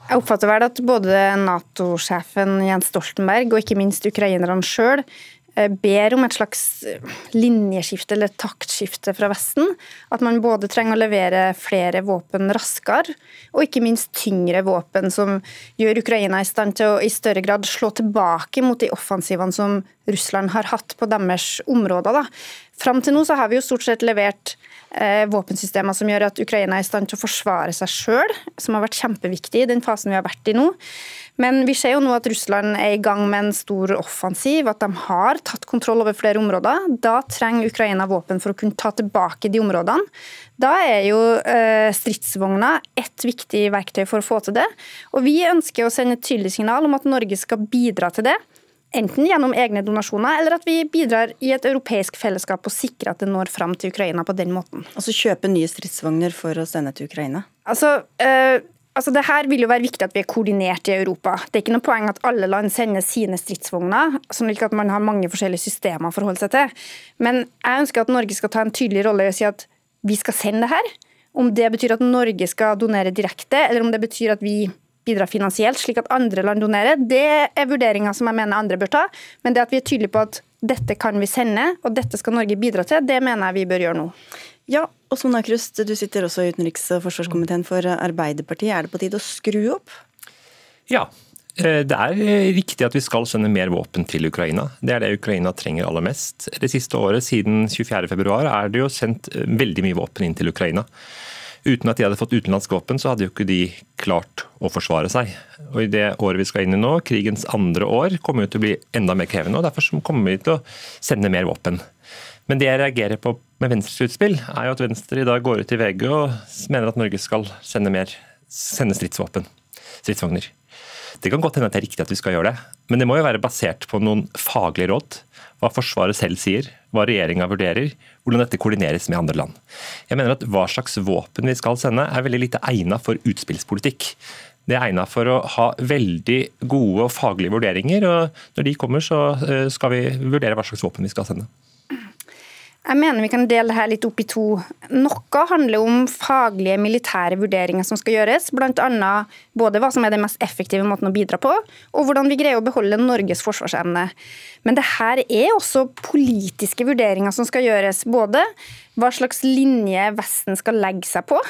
Jeg oppfatter vel at både Nato-sjefen Jens Stoltenberg og ikke minst ukrainerne sjøl eh, ber om et slags linjeskifte eller taktskifte fra Vesten. At man både trenger å levere flere våpen raskere, og ikke minst tyngre våpen som gjør Ukraina i stand til å i større grad slå tilbake mot de offensivene som Russland har hatt på deres områder. Da. Fram til nå så har vi jo stort sett levert Eh, våpensystemer som gjør at Ukraina er i stand til å forsvare seg sjøl, som har vært kjempeviktig i den fasen vi har vært i nå. Men vi ser jo nå at Russland er i gang med en stor offensiv, at de har tatt kontroll over flere områder. Da trenger Ukraina våpen for å kunne ta tilbake de områdene. Da er jo stridsvogna et viktig verktøy for å få til det. Og vi ønsker å sende et tydelig signal om at Norge skal bidra til det. Enten gjennom egne donasjoner, eller at vi bidrar i et europeisk fellesskap og sikrer at det når fram til Ukraina på den måten. Altså kjøpe nye stridsvogner for å sende til Ukraina? Altså, eh, altså det her vil jo være viktig at vi er koordinert i Europa. Det er ikke noe poeng at alle land sender sine stridsvogner, sånn at man har mange forskjellige systemer å forholde seg til. Men jeg ønsker at Norge skal ta en tydelig rolle i å si at vi skal sende det her. Om det betyr at Norge skal donere direkte, eller om det betyr at vi bidra finansielt, slik at andre land donerer, det er vurderinger som jeg mener andre bør ta. Men det at vi er tydelige på at dette kan vi sende, og dette skal Norge bidra til, det mener jeg vi bør gjøre nå. Ja, Åsmund Akrust, du sitter også i utenriks- og forsvarskomiteen for Arbeiderpartiet. Er det på tide å skru opp? Ja, Eh, det er eh, riktig at vi skal sende mer våpen til Ukraina. Det er det Ukraina trenger aller mest. Det siste året, siden 24.2, er det jo sendt eh, veldig mye våpen inn til Ukraina. Uten at de hadde fått utenlandsk våpen, så hadde jo ikke de klart å forsvare seg. Og I det året vi skal inn i nå, krigens andre år, kommer jo til å bli enda mer krevende. og Derfor kommer vi til å sende mer våpen. Men det jeg reagerer på med Venstres utspill, er jo at Venstre i dag går ut i VG og mener at Norge skal sende mer sende stridsvåpen, stridsvogner. Det kan godt hende at det er riktig at vi skal gjøre det, men det må jo være basert på noen faglige råd. Hva Forsvaret selv sier, hva regjeringa vurderer, hvordan dette koordineres med andre land. Jeg mener at Hva slags våpen vi skal sende er veldig lite egnet for utspillspolitikk. Det er egnet for å ha veldig gode og faglige vurderinger, og når de kommer så eh, skal vi vurdere hva slags våpen vi skal sende. Jeg mener vi kan dele dette litt opp i to. Noe handler om faglige militære vurderinger som skal gjøres, bl.a. både hva som er den mest effektive måten å bidra på, og hvordan vi greier å beholde Norges forsvarsevne. Men det her er også politiske vurderinger som skal gjøres. Både hva slags linje Vesten skal legge seg på,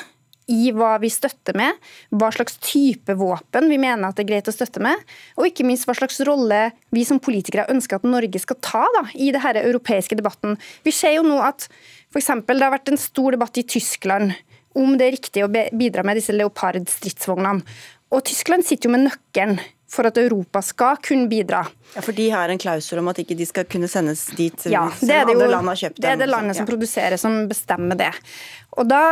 i hva vi støtter med, hva slags type våpen vi mener at det er greit å støtte med, og ikke minst hva slags rolle vi som politikere ønsker at Norge skal ta da, i denne europeiske debatten. Vi ser jo nå at for eksempel, Det har vært en stor debatt i Tyskland om det er riktig å bidra med disse Leopard-stridsvognene. Og Tyskland sitter jo med nøkkelen for at Europa skal kunne bidra. Ja, For de har en klausul om at ikke de skal kunne sendes dit ja, det er det jo, land har kjøpt dem. Det er det landet som produserer som bestemmer det. Og da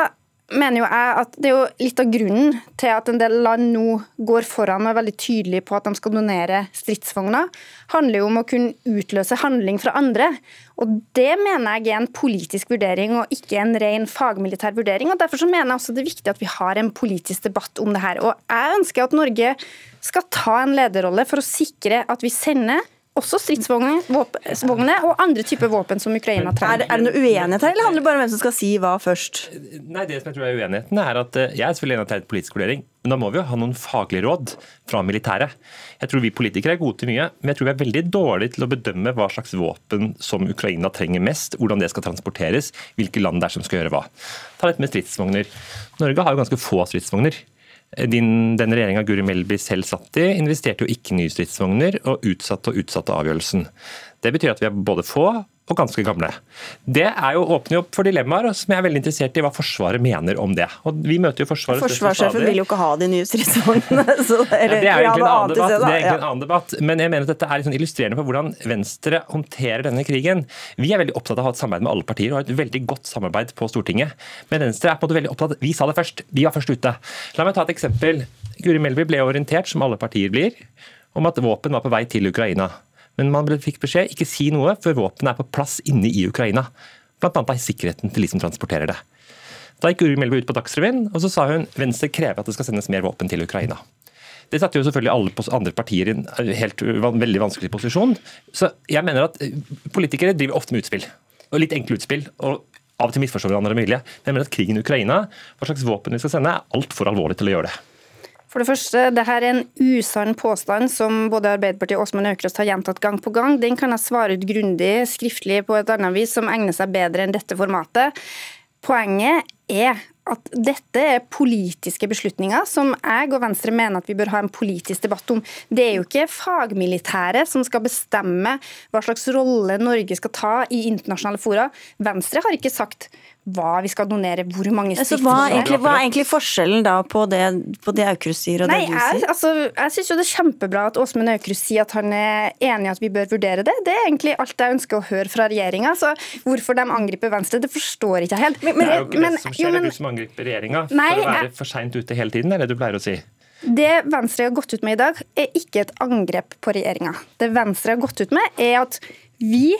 mener jo jeg at det er jo litt av grunnen til at en del land nå går foran og er veldig tydelige på at de skal donere stridsvogner, handler jo om å kunne utløse handling fra andre. Og Det mener jeg er en politisk vurdering og ikke en ren fagmilitær vurdering. og Derfor så mener jeg også det er viktig at vi har en politisk debatt om det her. Og Jeg ønsker at Norge skal ta en lederrolle for å sikre at vi sender også stridsvogner og andre typer våpen som Ukraina trenger. Er, er, det noe uenighet her, eller handler det bare om hvem som skal si hva først? Nei, det som Jeg tror er uenigheten er at eh, jeg er selvfølgelig enig at det er et politisk vurdering, men da må vi jo ha noen faglige råd fra militæret. Jeg tror vi politikere er gode til mye, men jeg tror vi er veldig dårlige til å bedømme hva slags våpen som Ukraina trenger mest, hvordan det skal transporteres, hvilke land det er som skal gjøre hva. Ta dette med stridsvogner. Norge har jo ganske få stridsvogner. Din, den regjeringa Guri Melby selv satt i, investerte jo ikke nye stridsvogner og utsatte og utsatte avgjørelsen. Det betyr at vi er både få og ganske gamle. Det er jo åpner opp for dilemmaer som jeg er veldig interessert i hva Forsvaret mener om det. Og vi møter jo Forsvaret Forsvarssjefen vil jo ikke ha de nye stridsvognene. <laughs> det, er det er egentlig en annen debatt, det er egentlig en annen debatt. Men jeg mener at dette er liksom illustrerende for hvordan Venstre håndterer denne krigen. Vi er veldig opptatt av å ha et samarbeid med alle partier og har et veldig godt samarbeid på Stortinget. Men Venstre er på en måte veldig opptatt Vi sa det først, vi var først ute. La meg ta et eksempel. Guri Melby ble orientert, som alle partier blir, om at våpen var på vei til Ukraina. Men man fikk beskjed ikke si noe før våpenet er på plass inne i Ukraina. Bl.a. av sikkerheten til de som transporterer det. Da gikk Uri Melby ut på Dagsrevyen og så sa hun Venstre krever at det skal sendes mer våpen til Ukraina. Det satte jo selvfølgelig alle andre partier i en helt veldig vanskelig posisjon. Så jeg mener at eh, politikere driver ofte med utspill. Og litt enkle utspill. og av og til misforstår hverandre mye. Jeg mener at krigen i Ukraina, hva slags våpen vi skal sende, er altfor alvorlig til å gjøre det. For det første, det her er en usann påstand som både Arbeiderpartiet og Åsmund Aukrust har gjentatt gang på gang. Den kan jeg svare ut grundig skriftlig på et annet vis som egner seg bedre enn dette formatet. Poenget er at dette er politiske beslutninger som jeg og Venstre mener at vi bør ha en politisk debatt om. Det er jo ikke fagmilitære som skal bestemme hva slags rolle Norge skal ta i internasjonale fora. Venstre har ikke sagt hva vi skal donere, hvor mange stykker. hva, er egentlig, hva er egentlig forskjellen da på det, på det Aukrust sier og Nei, det du sier? Jeg, altså, jeg syns det er kjempebra at Åsmund Aukrust sier at han er enig i at vi bør vurdere det. Det er egentlig alt jeg ønsker å høre fra regjeringa. Så hvorfor de angriper Venstre, det forstår ikke jeg helt. Men, men, det er jo ikke men, det som skjer, jo, men, det er du som angriper regjeringa for å være jeg, for seint ute hele tiden, er det du pleier å si? Det Venstre har gått ut med i dag, er ikke et angrep på regjeringa. Det Venstre har gått ut med, er at vi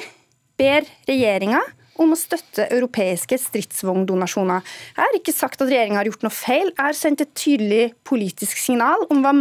ber regjeringa om å støtte europeiske stridsvogndonasjoner. Jeg har ikke sagt at regjeringa har gjort noe feil. Jeg har sendt et tydelig politisk signal om hva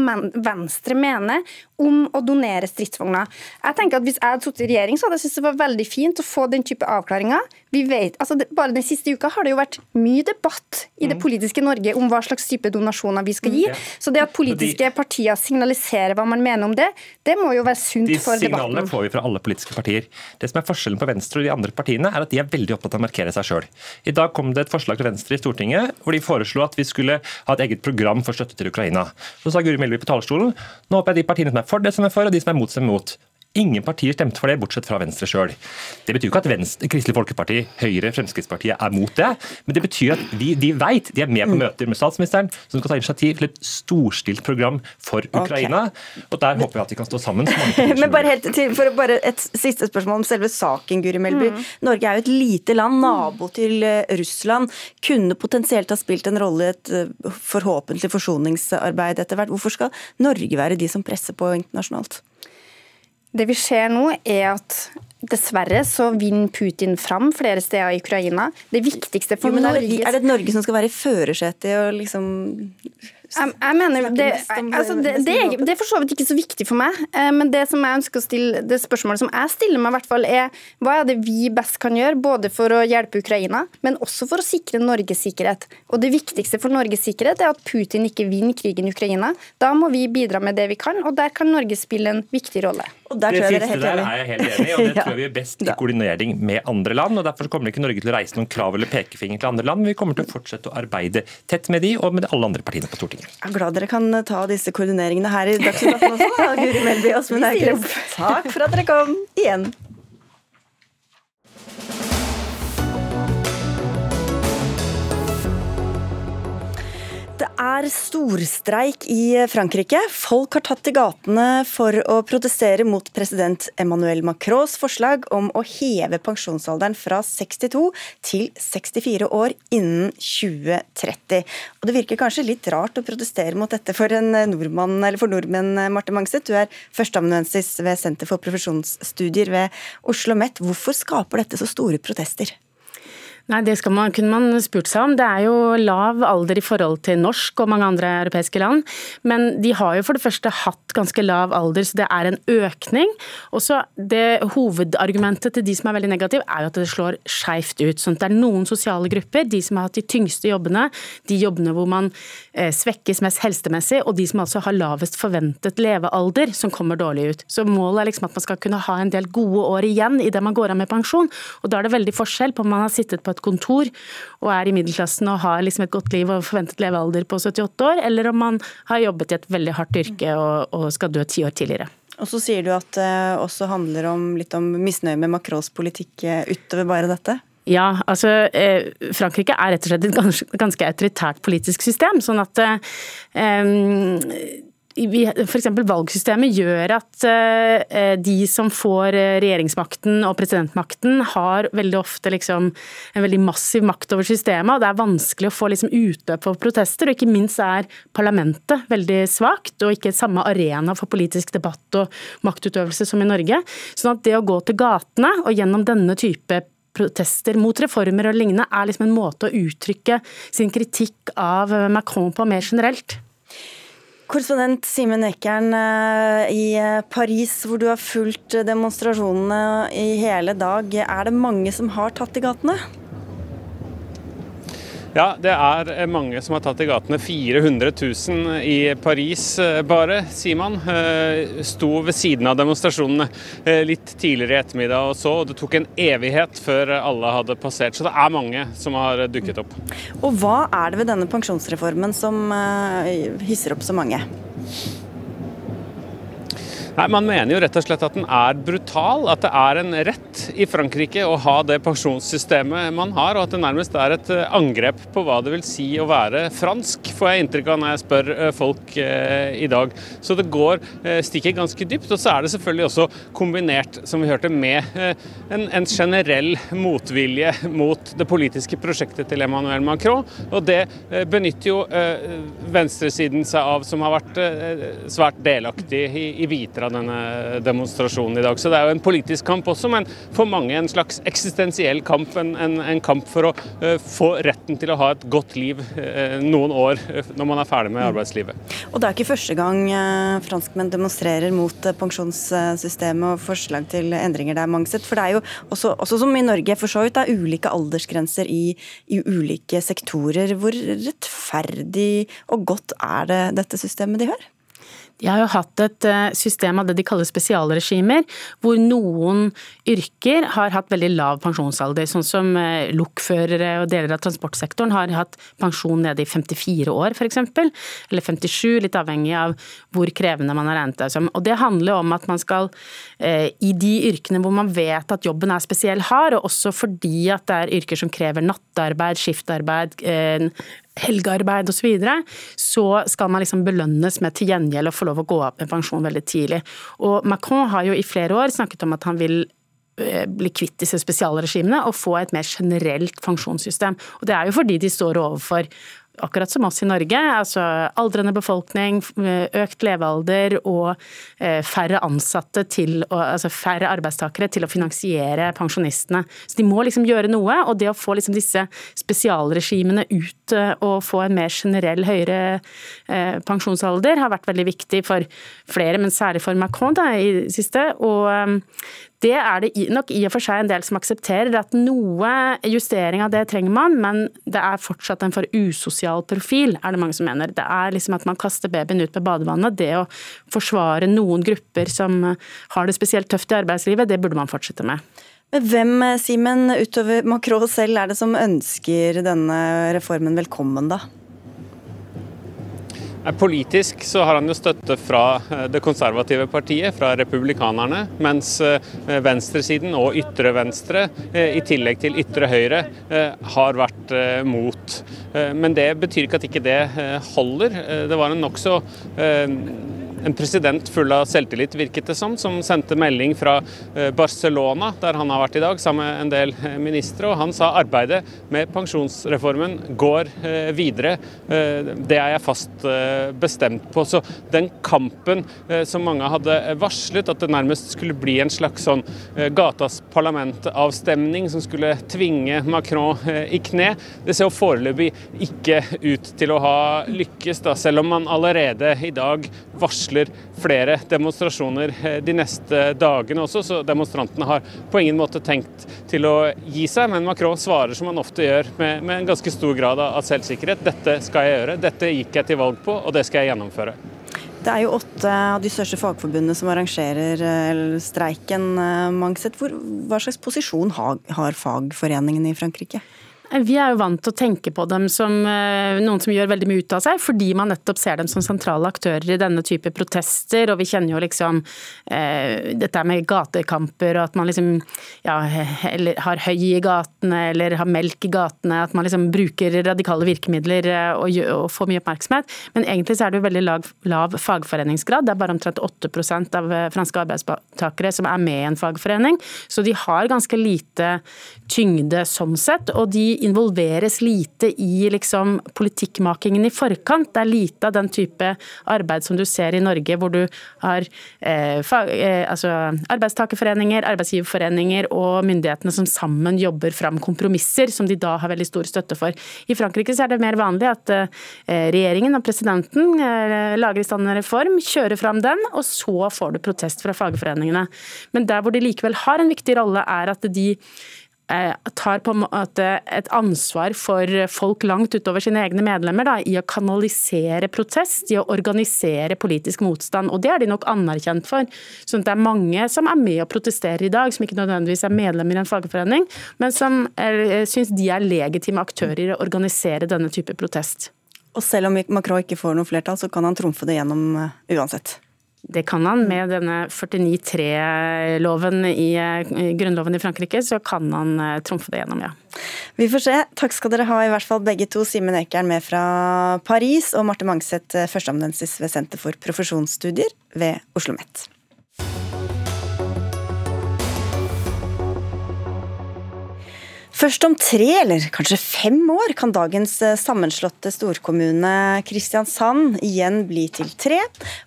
Venstre mener om å donere stridsvogner. Jeg tenker at Hvis jeg hadde sittet i regjering, så hadde jeg syntes det var veldig fint å få den type avklaringer. Vi vet, altså Bare den siste uka har det jo vært mye debatt i det mm. politiske Norge om hva slags type donasjoner vi skal gi. Mm, så det at politiske partier signaliserer hva man mener om det, det må jo være sunt for debatten. De signalene får vi fra alle politiske partier. Det som er Forskjellen på Venstre og de andre partiene er at de er veldig opptatt av å markere seg sjøl. I dag kom det et forslag til Venstre i Stortinget hvor de foreslo at vi skulle ha et eget program for støtte til Ukraina. Så sa Guri Melby på talerstolen nå håper jeg de partiene som er for det som er for, og de som er mot, som er mot. Ingen partier stemte for det, bortsett fra Venstre sjøl. Det betyr ikke at Venstre, Kristelig Folkeparti, Høyre, Fremskrittspartiet er mot det, men det betyr at de, de vet, de er med på møter med statsministeren, som skal ta initiativ til et storstilt program for Ukraina. Okay. Og der håper jeg at vi kan stå sammen. <laughs> men bare helt til, for bare Et siste spørsmål om selve saken, Guri Melby. Mm. Norge er jo et lite land, nabo til eh, Russland. Kunne potensielt ha spilt en rolle i et eh, forhåpentlig forsoningsarbeid etter hvert. Hvorfor skal Norge være de som presser på internasjonalt? Det vi ser nå, er at dessverre så vinner Putin fram flere steder i Ukraina. Det viktigste for jo, er det, Er det Norge som skal være i førersetet og liksom jeg, jeg mener, det, altså det, det, er, det, er, for så vidt ikke så viktig for meg, eh, men det som jeg ønsker å stille, det spørsmålet som jeg stiller meg, hvert fall er hva er det vi best kan gjøre, både for å hjelpe Ukraina, men også for å sikre Norges sikkerhet. Og Det viktigste for Norges sikkerhet er at Putin ikke vinner krigen i Ukraina. Da må vi bidra med det vi kan, og der kan Norge spille en viktig rolle. Det siste der er jeg helt enig i, og det <laughs> tror jeg vi er best i koordinering med andre land. og Derfor kommer ikke Norge til å reise noen krav eller pekefinger til andre land. men Vi kommer til å fortsette å arbeide tett med de og med alle andre partiene på Stortinget. Jeg er glad dere kan ta disse koordineringene her i Dagsnytt 18 også, <laughs> Guri Melby og Åsmund Aukrust. Takk for at dere kom igjen. Det er storstreik i Frankrike. Folk har tatt til gatene for å protestere mot president Emmanuel Macrons forslag om å heve pensjonsalderen fra 62 til 64 år innen 2030. Og Det virker kanskje litt rart å protestere mot dette for, en nordmann, eller for nordmenn, Marte Mangset. Du er førsteamanuensis ved Senter for profesjonsstudier ved Oslo OsloMet. Hvorfor skaper dette så store protester? Nei, Det skal man, kunne man spurt seg om. Det er jo lav alder i forhold til norsk og mange andre europeiske land. Men de har jo for det første hatt ganske lav alder, så det er en økning. Og så det Hovedargumentet til de som er veldig negative, er jo at det slår skeivt ut. sånn at Det er noen sosiale grupper, de som har hatt de tyngste jobbene, de jobbene hvor man eh, svekkes mest helsemessig, og de som altså har lavest forventet levealder, som kommer dårlig ut. Så målet er liksom at man skal kunne ha en del gode år igjen idet man går av med pensjon. Og da er det veldig forskjell på om man har sittet på et kontor og er i middelklassen og har liksom et godt liv og forventet levealder på 78 år, eller om man har jobbet i et veldig hardt yrke og, og skal dø ti år tidligere. Og så sier du at det også handler om litt om misnøye med Macrons politikk eh, utover bare dette? Ja, altså eh, Frankrike er rett og slett et ganske, ganske autoritært politisk system. sånn at eh, F.eks. valgsystemet gjør at eh, de som får eh, regjeringsmakten og presidentmakten, har veldig ofte liksom en veldig massiv makt over systemet. og Det er vanskelig å få liksom utløp for protester. og Ikke minst er parlamentet veldig svakt, og ikke samme arena for politisk debatt og maktutøvelse som i Norge. Sånn at det å gå til gatene og gjennom denne type protester mot reformer og lignende, er liksom en måte å uttrykke sin kritikk av Macron på mer generelt. Korrespondent Simen Ekern eh, i eh, Paris, hvor du har fulgt demonstrasjonene i hele dag. Er det mange som har tatt i gatene? Ja, det er eh, mange som har tatt i gatene. 400 000 i Paris eh, bare, sier man. Eh, sto ved siden av demonstrasjonene litt tidligere i ettermiddag og så, og det tok en evighet før alle hadde passert. Så det er mange som har dukket opp. Og hva er det ved denne pensjonsreformen som hisser opp så mange? Nei, Man mener jo rett og slett at den er brutal, at det er en rett i Frankrike å ha det pensjonssystemet man har, og at det nærmest er et eh, angrep på hva det vil si å være fransk, får jeg inntrykk av når jeg spør eh, folk eh, i dag. Så det går stikker ganske dypt. Og så er det selvfølgelig også kombinert, som vi hørte, med en, en generell motvilje mot det politiske prosjektet til Emmanuel Macron, og det benytter jo venstresiden seg av, som har vært svært delaktig i, i av denne demonstrasjonen i dag. Så det er jo en politisk kamp også, men for mange en slags eksistensiell kamp. En, en, en kamp for å uh, få retten til å ha et godt liv uh, noen år uh, når man er ferdig med arbeidslivet. Og det er ikke første gang franskmenn demonstrerer mot pensjonssystemet og forslag til endringer der, Mangset. For det er jo også, også som i Norge, for så vidt, det er ulike aldersgrenser i, i ulike sektorer. Hvor rettferdig og godt er det dette systemet de har? De har jo hatt et eh, system av det de kaller spesialregimer, hvor noen yrker har hatt veldig lav pensjonsalder. Sånn som eh, lokførere og deler av transportsektoren har hatt pensjon nede i 54 år f.eks. Eller 57, litt avhengig av hvor krevende man har regnet det som. Og det handler om at man skal eh, i de yrkene hvor man vet at jobben er spesiell hard, og også fordi at det er yrker som krever nattarbeid, skiftarbeid, helgearbeid osv., så, videre, så skal man liksom belønnes med til gjengjeld å få lov å gå av med pensjon veldig tidlig. Og Macron har jo i flere år snakket om at han vil eh, bli kvitt disse spesialregimene og få et mer generelt pensjonssystem. Og Det er jo fordi de står overfor akkurat som oss i Norge. altså Aldrende befolkning, økt levealder og eh, færre ansatte til å, altså færre arbeidstakere til å finansiere pensjonistene. Så De må liksom gjøre noe, og det å få liksom disse spesialregimene ut eh, og få en mer generell høyere eh, pensjonsalder har vært veldig viktig for flere, men særlig for Macron da, i det siste. Og det er det nok i og for seg en del som aksepterer, at noe justering av det trenger man, men det er fortsatt en for usosial profil, er det mange som mener. Det er liksom at man kaster babyen ut med badevannet. Det å forsvare noen grupper som har det spesielt tøft i arbeidslivet, det burde man fortsette med. Hvem, Simen, utover Macron selv, er det som ønsker denne reformen velkommen, da? Politisk så har han jo støtte fra eh, det konservative partiet, fra republikanerne, mens eh, venstresiden og ytre venstre, eh, i tillegg til ytre høyre, har vært mot. Men det betyr ikke at ikke det holder. Det var en nokså en president full av selvtillit, virket det som, som sendte melding fra eh, Barcelona, der han har vært i dag, sammen med en del eh, ministre. og Han sa arbeidet med pensjonsreformen går eh, videre. Det er jeg fast bestemt på. Så den kampen som mange hadde varslet, at det nærmest skulle bli en slags sånn gatas parlamentavstemning som skulle tvinge Macron i kne, det ser jo foreløpig ikke ut til å ha lykkes, da, selv om man allerede i dag varsler varsler flere demonstrasjoner eh, de neste dagene også, så demonstrantene har på ingen måte tenkt til å gi seg. Men Macron svarer som han ofte gjør, med, med en ganske stor grad av selvsikkerhet. Dette skal jeg gjøre, dette gikk jeg til valg på, og det skal jeg gjennomføre. Det er jo åtte av de største fagforbundene som arrangerer eh, streiken. Eh, Mangset. Hva slags posisjon har fagforeningene i Frankrike? Vi er jo vant til å tenke på dem som eh, noen som gjør veldig mye ut av seg, fordi man nettopp ser dem som sentrale aktører i denne type protester. Og vi kjenner jo liksom eh, dette med gatekamper og at man liksom ja, har høy i gatene eller har melk i gatene. At man liksom bruker radikale virkemidler og, og, og får mye oppmerksomhet. Men egentlig så er det jo veldig lav, lav fagforeningsgrad. Det er bare omtrent 8 av eh, franske arbeidstakere som er med i en fagforening. Så de har ganske lite tyngde sånn sett. og de involveres lite i liksom, politikkmakingen i forkant. Det er lite av den type arbeid som du ser i Norge, hvor du har eh, fag, eh, altså, arbeidstakerforeninger, arbeidsgiverforeninger og myndighetene som sammen jobber fram kompromisser, som de da har veldig stor støtte for. I Frankrike er det mer vanlig at eh, regjeringen og presidenten eh, lager i stand en reform, kjører fram den, og så får du protest fra fagforeningene. Men der hvor de likevel har en viktig rolle, er at de tar på en måte et ansvar for folk langt utover sine egne medlemmer da, i å kanalisere protest, i å organisere politisk motstand. Og det er de nok anerkjent for. Så det er mange som er med og protesterer i dag, som ikke nødvendigvis er medlemmer i en fagforening, men som syns de er legitime aktører i å organisere denne type protest. Og selv om Macron ikke får noe flertall, så kan han trumfe det gjennom uansett? Det kan han. Med denne 49-3-loven i grunnloven i Frankrike, så kan han eh, trumfe det gjennom, ja. Vi får se. Takk skal dere ha, i hvert fall begge to. Simen Ekern med fra Paris, og Marte Mangseth, eh, førsteamanuensis ved Senter for profesjonsstudier ved Oslo OsloMet. Først om tre, eller kanskje fem år, kan dagens eh, sammenslåtte storkommune Kristiansand igjen bli til tre,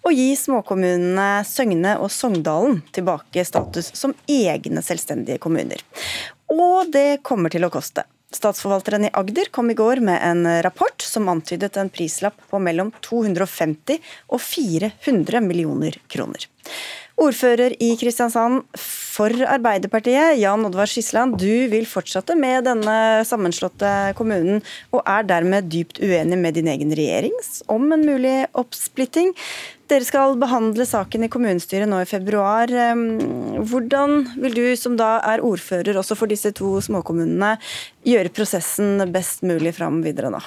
og gi småkommunene Søgne og Sogndalen tilbake status som egne selvstendige kommuner. Og det kommer til å koste. Statsforvalteren i Agder kom i går med en rapport som antydet en prislapp på mellom 250 og 400 millioner kroner. Ordfører i Kristiansand for Arbeiderpartiet, Jan Oddvar Skisland, du vil fortsette med denne sammenslåtte kommunen, og er dermed dypt uenig med din egen regjering om en mulig oppsplitting. Dere skal behandle saken i kommunestyret nå i februar. Hvordan vil du, som da er ordfører også for disse to småkommunene, gjøre prosessen best mulig fram videre nå?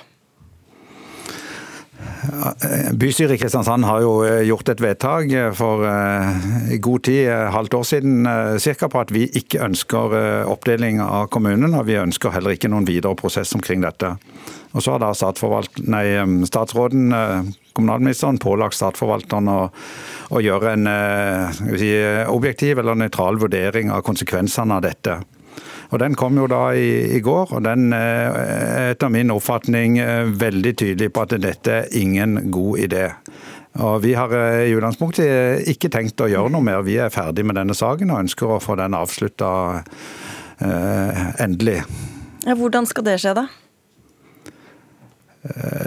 Bystyret i Kristiansand har jo eh, gjort et vedtak eh, for eh, god tid, halvt år siden cirka, på at vi ikke ønsker oppdeling av kommunen. Og vi ønsker heller ikke noen videre prosess omkring dette. Og så har da nei, statsråden, kommunalministeren, pålagt statsforvalteren å, å gjøre en si, objektiv eller nøytral vurdering av konsekvensene av dette. Og Den kom jo da i, i går, og den er eh, etter min oppfatning eh, veldig tydelig på at dette er ingen god idé. Og Vi har eh, i utgangspunktet ikke tenkt å gjøre noe mer. Vi er ferdig med denne saken og ønsker å få den avslutta eh, endelig. Ja, hvordan skal det skje, da?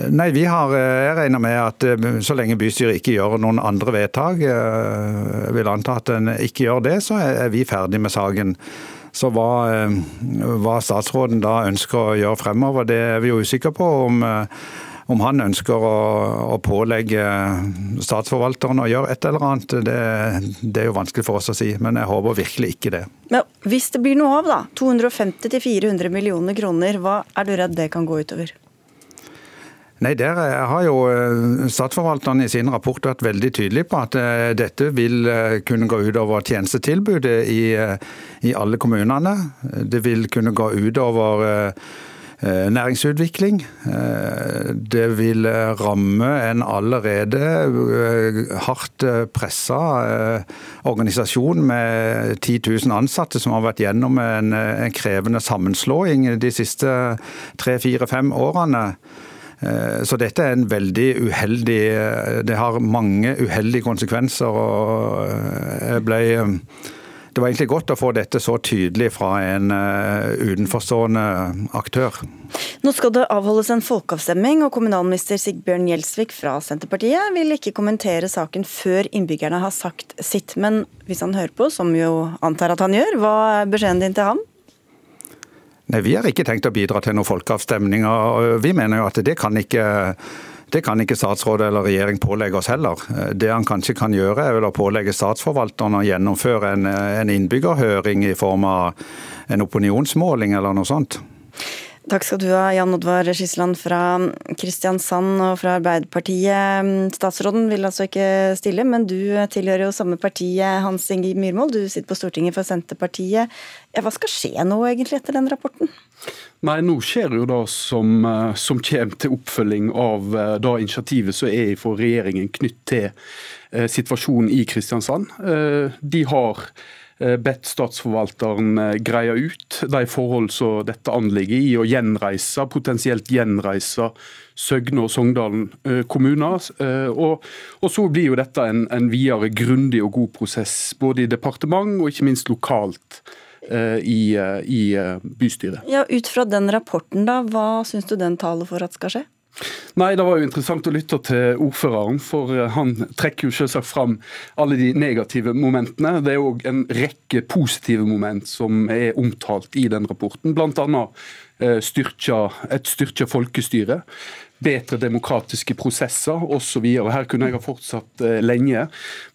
Nei, vi har, Jeg regner med at så lenge bystyret ikke gjør noen andre vedtak, jeg vil anta at en ikke gjør det, så er vi ferdig med saken. Så hva, eh, hva, statsråden da ønsker å gjøre fremover, det er vi jo usikre på. om eh, om han ønsker å, å, pålegge statsforvalteren å gjøre et eller annet, det, det, er jo vanskelig for oss å si. Men jeg håper virkelig ikke det. Men Hvis det blir noe av, da, 250-400 millioner kroner, hva er du redd det kan gå utover? Nei, Der har jo eh, Statsforvalteren i sin rapport vært veldig tydelig på at eh, dette vil eh, kunne gå utover tjenestetilbudet i, i alle kommunene. Det vil kunne gå utover næringsutvikling. Det vil ramme en allerede hardt pressa organisasjon med 10 000 ansatte som har vært gjennom en, en krevende sammenslåing de siste tre, fire, fem årene. Eh, så dette er en veldig uheldig eh, Det har mange uheldige konsekvenser. og eh, jeg ble det var egentlig godt å få dette så tydelig fra en utenforstående aktør. Nå skal det avholdes en folkeavstemning, og kommunalminister Sigbjørn Gjelsvik fra Senterpartiet vil ikke kommentere saken før innbyggerne har sagt sitt. Men hvis han hører på, som jo antar at han gjør, hva er beskjeden din til ham? Nei, Vi har ikke tenkt å bidra til noen folkeavstemninger. Vi mener jo at det kan ikke det kan ikke statsråd eller regjering pålegge oss heller. Det han kanskje kan gjøre, er vel å pålegge statsforvalteren å gjennomføre en, en innbyggerhøring i form av en opinionsmåling eller noe sånt. Takk skal du ha, Jan Oddvar Skisland fra Kristiansand og fra Arbeiderpartiet. Statsråden vil altså ikke stille, men du tilhører jo samme partiet, Hans Inge Myhrvold. Du sitter på Stortinget for Senterpartiet. Hva skal skje nå egentlig etter den rapporten? Nei, Nå skjer jo det som, eh, som kommer til oppfølging av eh, det initiativet som er for regjeringen knytt til eh, situasjonen i Kristiansand. De har bedt statsforvalteren eh, greie ut de forhold som dette anligger i å gjenreise, potensielt gjenreise Søgne og Sogndalen eh, kommuner. Og, og, så blir jo dette en, en videre grundig og god prosess, både i departement og ikke minst lokalt. I, i bystyret. Ja, Ut fra den rapporten, da, hva syns du den taler for at skal skje? Nei, Det var jo interessant å lytte til ordføreren, for eh, han trekker jo selvsagt fram alle de negative momentene. Det er òg en rekke positive moment som er omtalt i den rapporten. Bl.a. annet styrkja, et styrka folkestyre bedre demokratiske prosesser osv. Her kunne jeg ha fortsatt eh, lenge.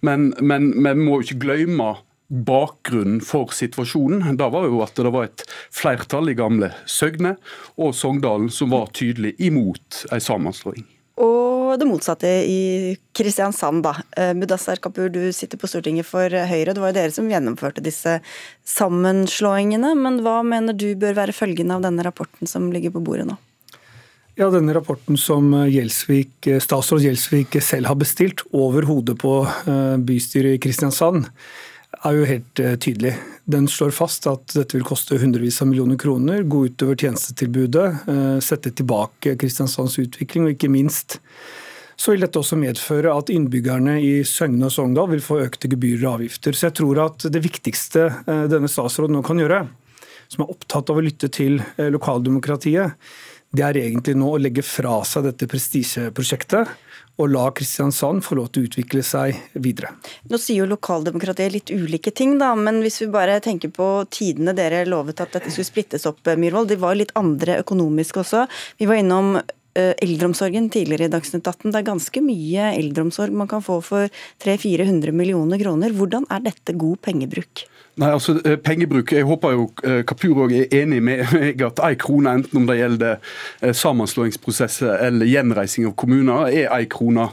Men, men vi må jo ikke glemme bakgrunnen for situasjonen, da var jo at det var et flertall i gamle Søgne og Sogndalen som var tydelig imot en sammenslåing. Og det motsatte i Kristiansand, da. Eh, Mudassar Kapur, du sitter på Stortinget for Høyre. Det var jo dere som gjennomførte disse sammenslåingene. Men hva mener du bør være følgende av denne rapporten som ligger på bordet nå? Ja, Denne rapporten som Gjelsvik, statsråd Gjelsvik selv har bestilt over hodet på eh, bystyret i Kristiansand, er jo helt eh, tydelig. Den slår fast at dette vil koste hundrevis av millioner kroner, gå utover tjenestetilbudet, eh, sette tilbake Kristiansands utvikling, og ikke minst så vil dette også medføre at innbyggerne i Søgne og Sogndal vil få økte gebyrer og avgifter. Så jeg tror at det viktigste eh, denne statsråden nå kan gjøre, som er opptatt av å lytte til lokaldemokratiet, det er egentlig nå å legge fra seg dette prestisjeprosjektet og la Kristiansand få lov til å utvikle seg videre. Nå sier jo lokaldemokratiet litt ulike ting, da, men hvis vi bare tenker på tidene dere lovet at dette skulle splittes opp, Myhrvold. De var litt andre økonomisk også. Vi var innom eh, eldreomsorgen tidligere i Dagsnytt 18. Det er ganske mye eldreomsorg man kan få for 300-400 millioner kroner. Hvordan er dette god pengebruk? Nei, altså eh, pengebruk, Jeg håper jo eh, Kapur også er enig med <laughs> meg at ei krone, enten om det gjelder eh, sammenslåingsprosesser eller gjenreising av kommuner, er ei krone.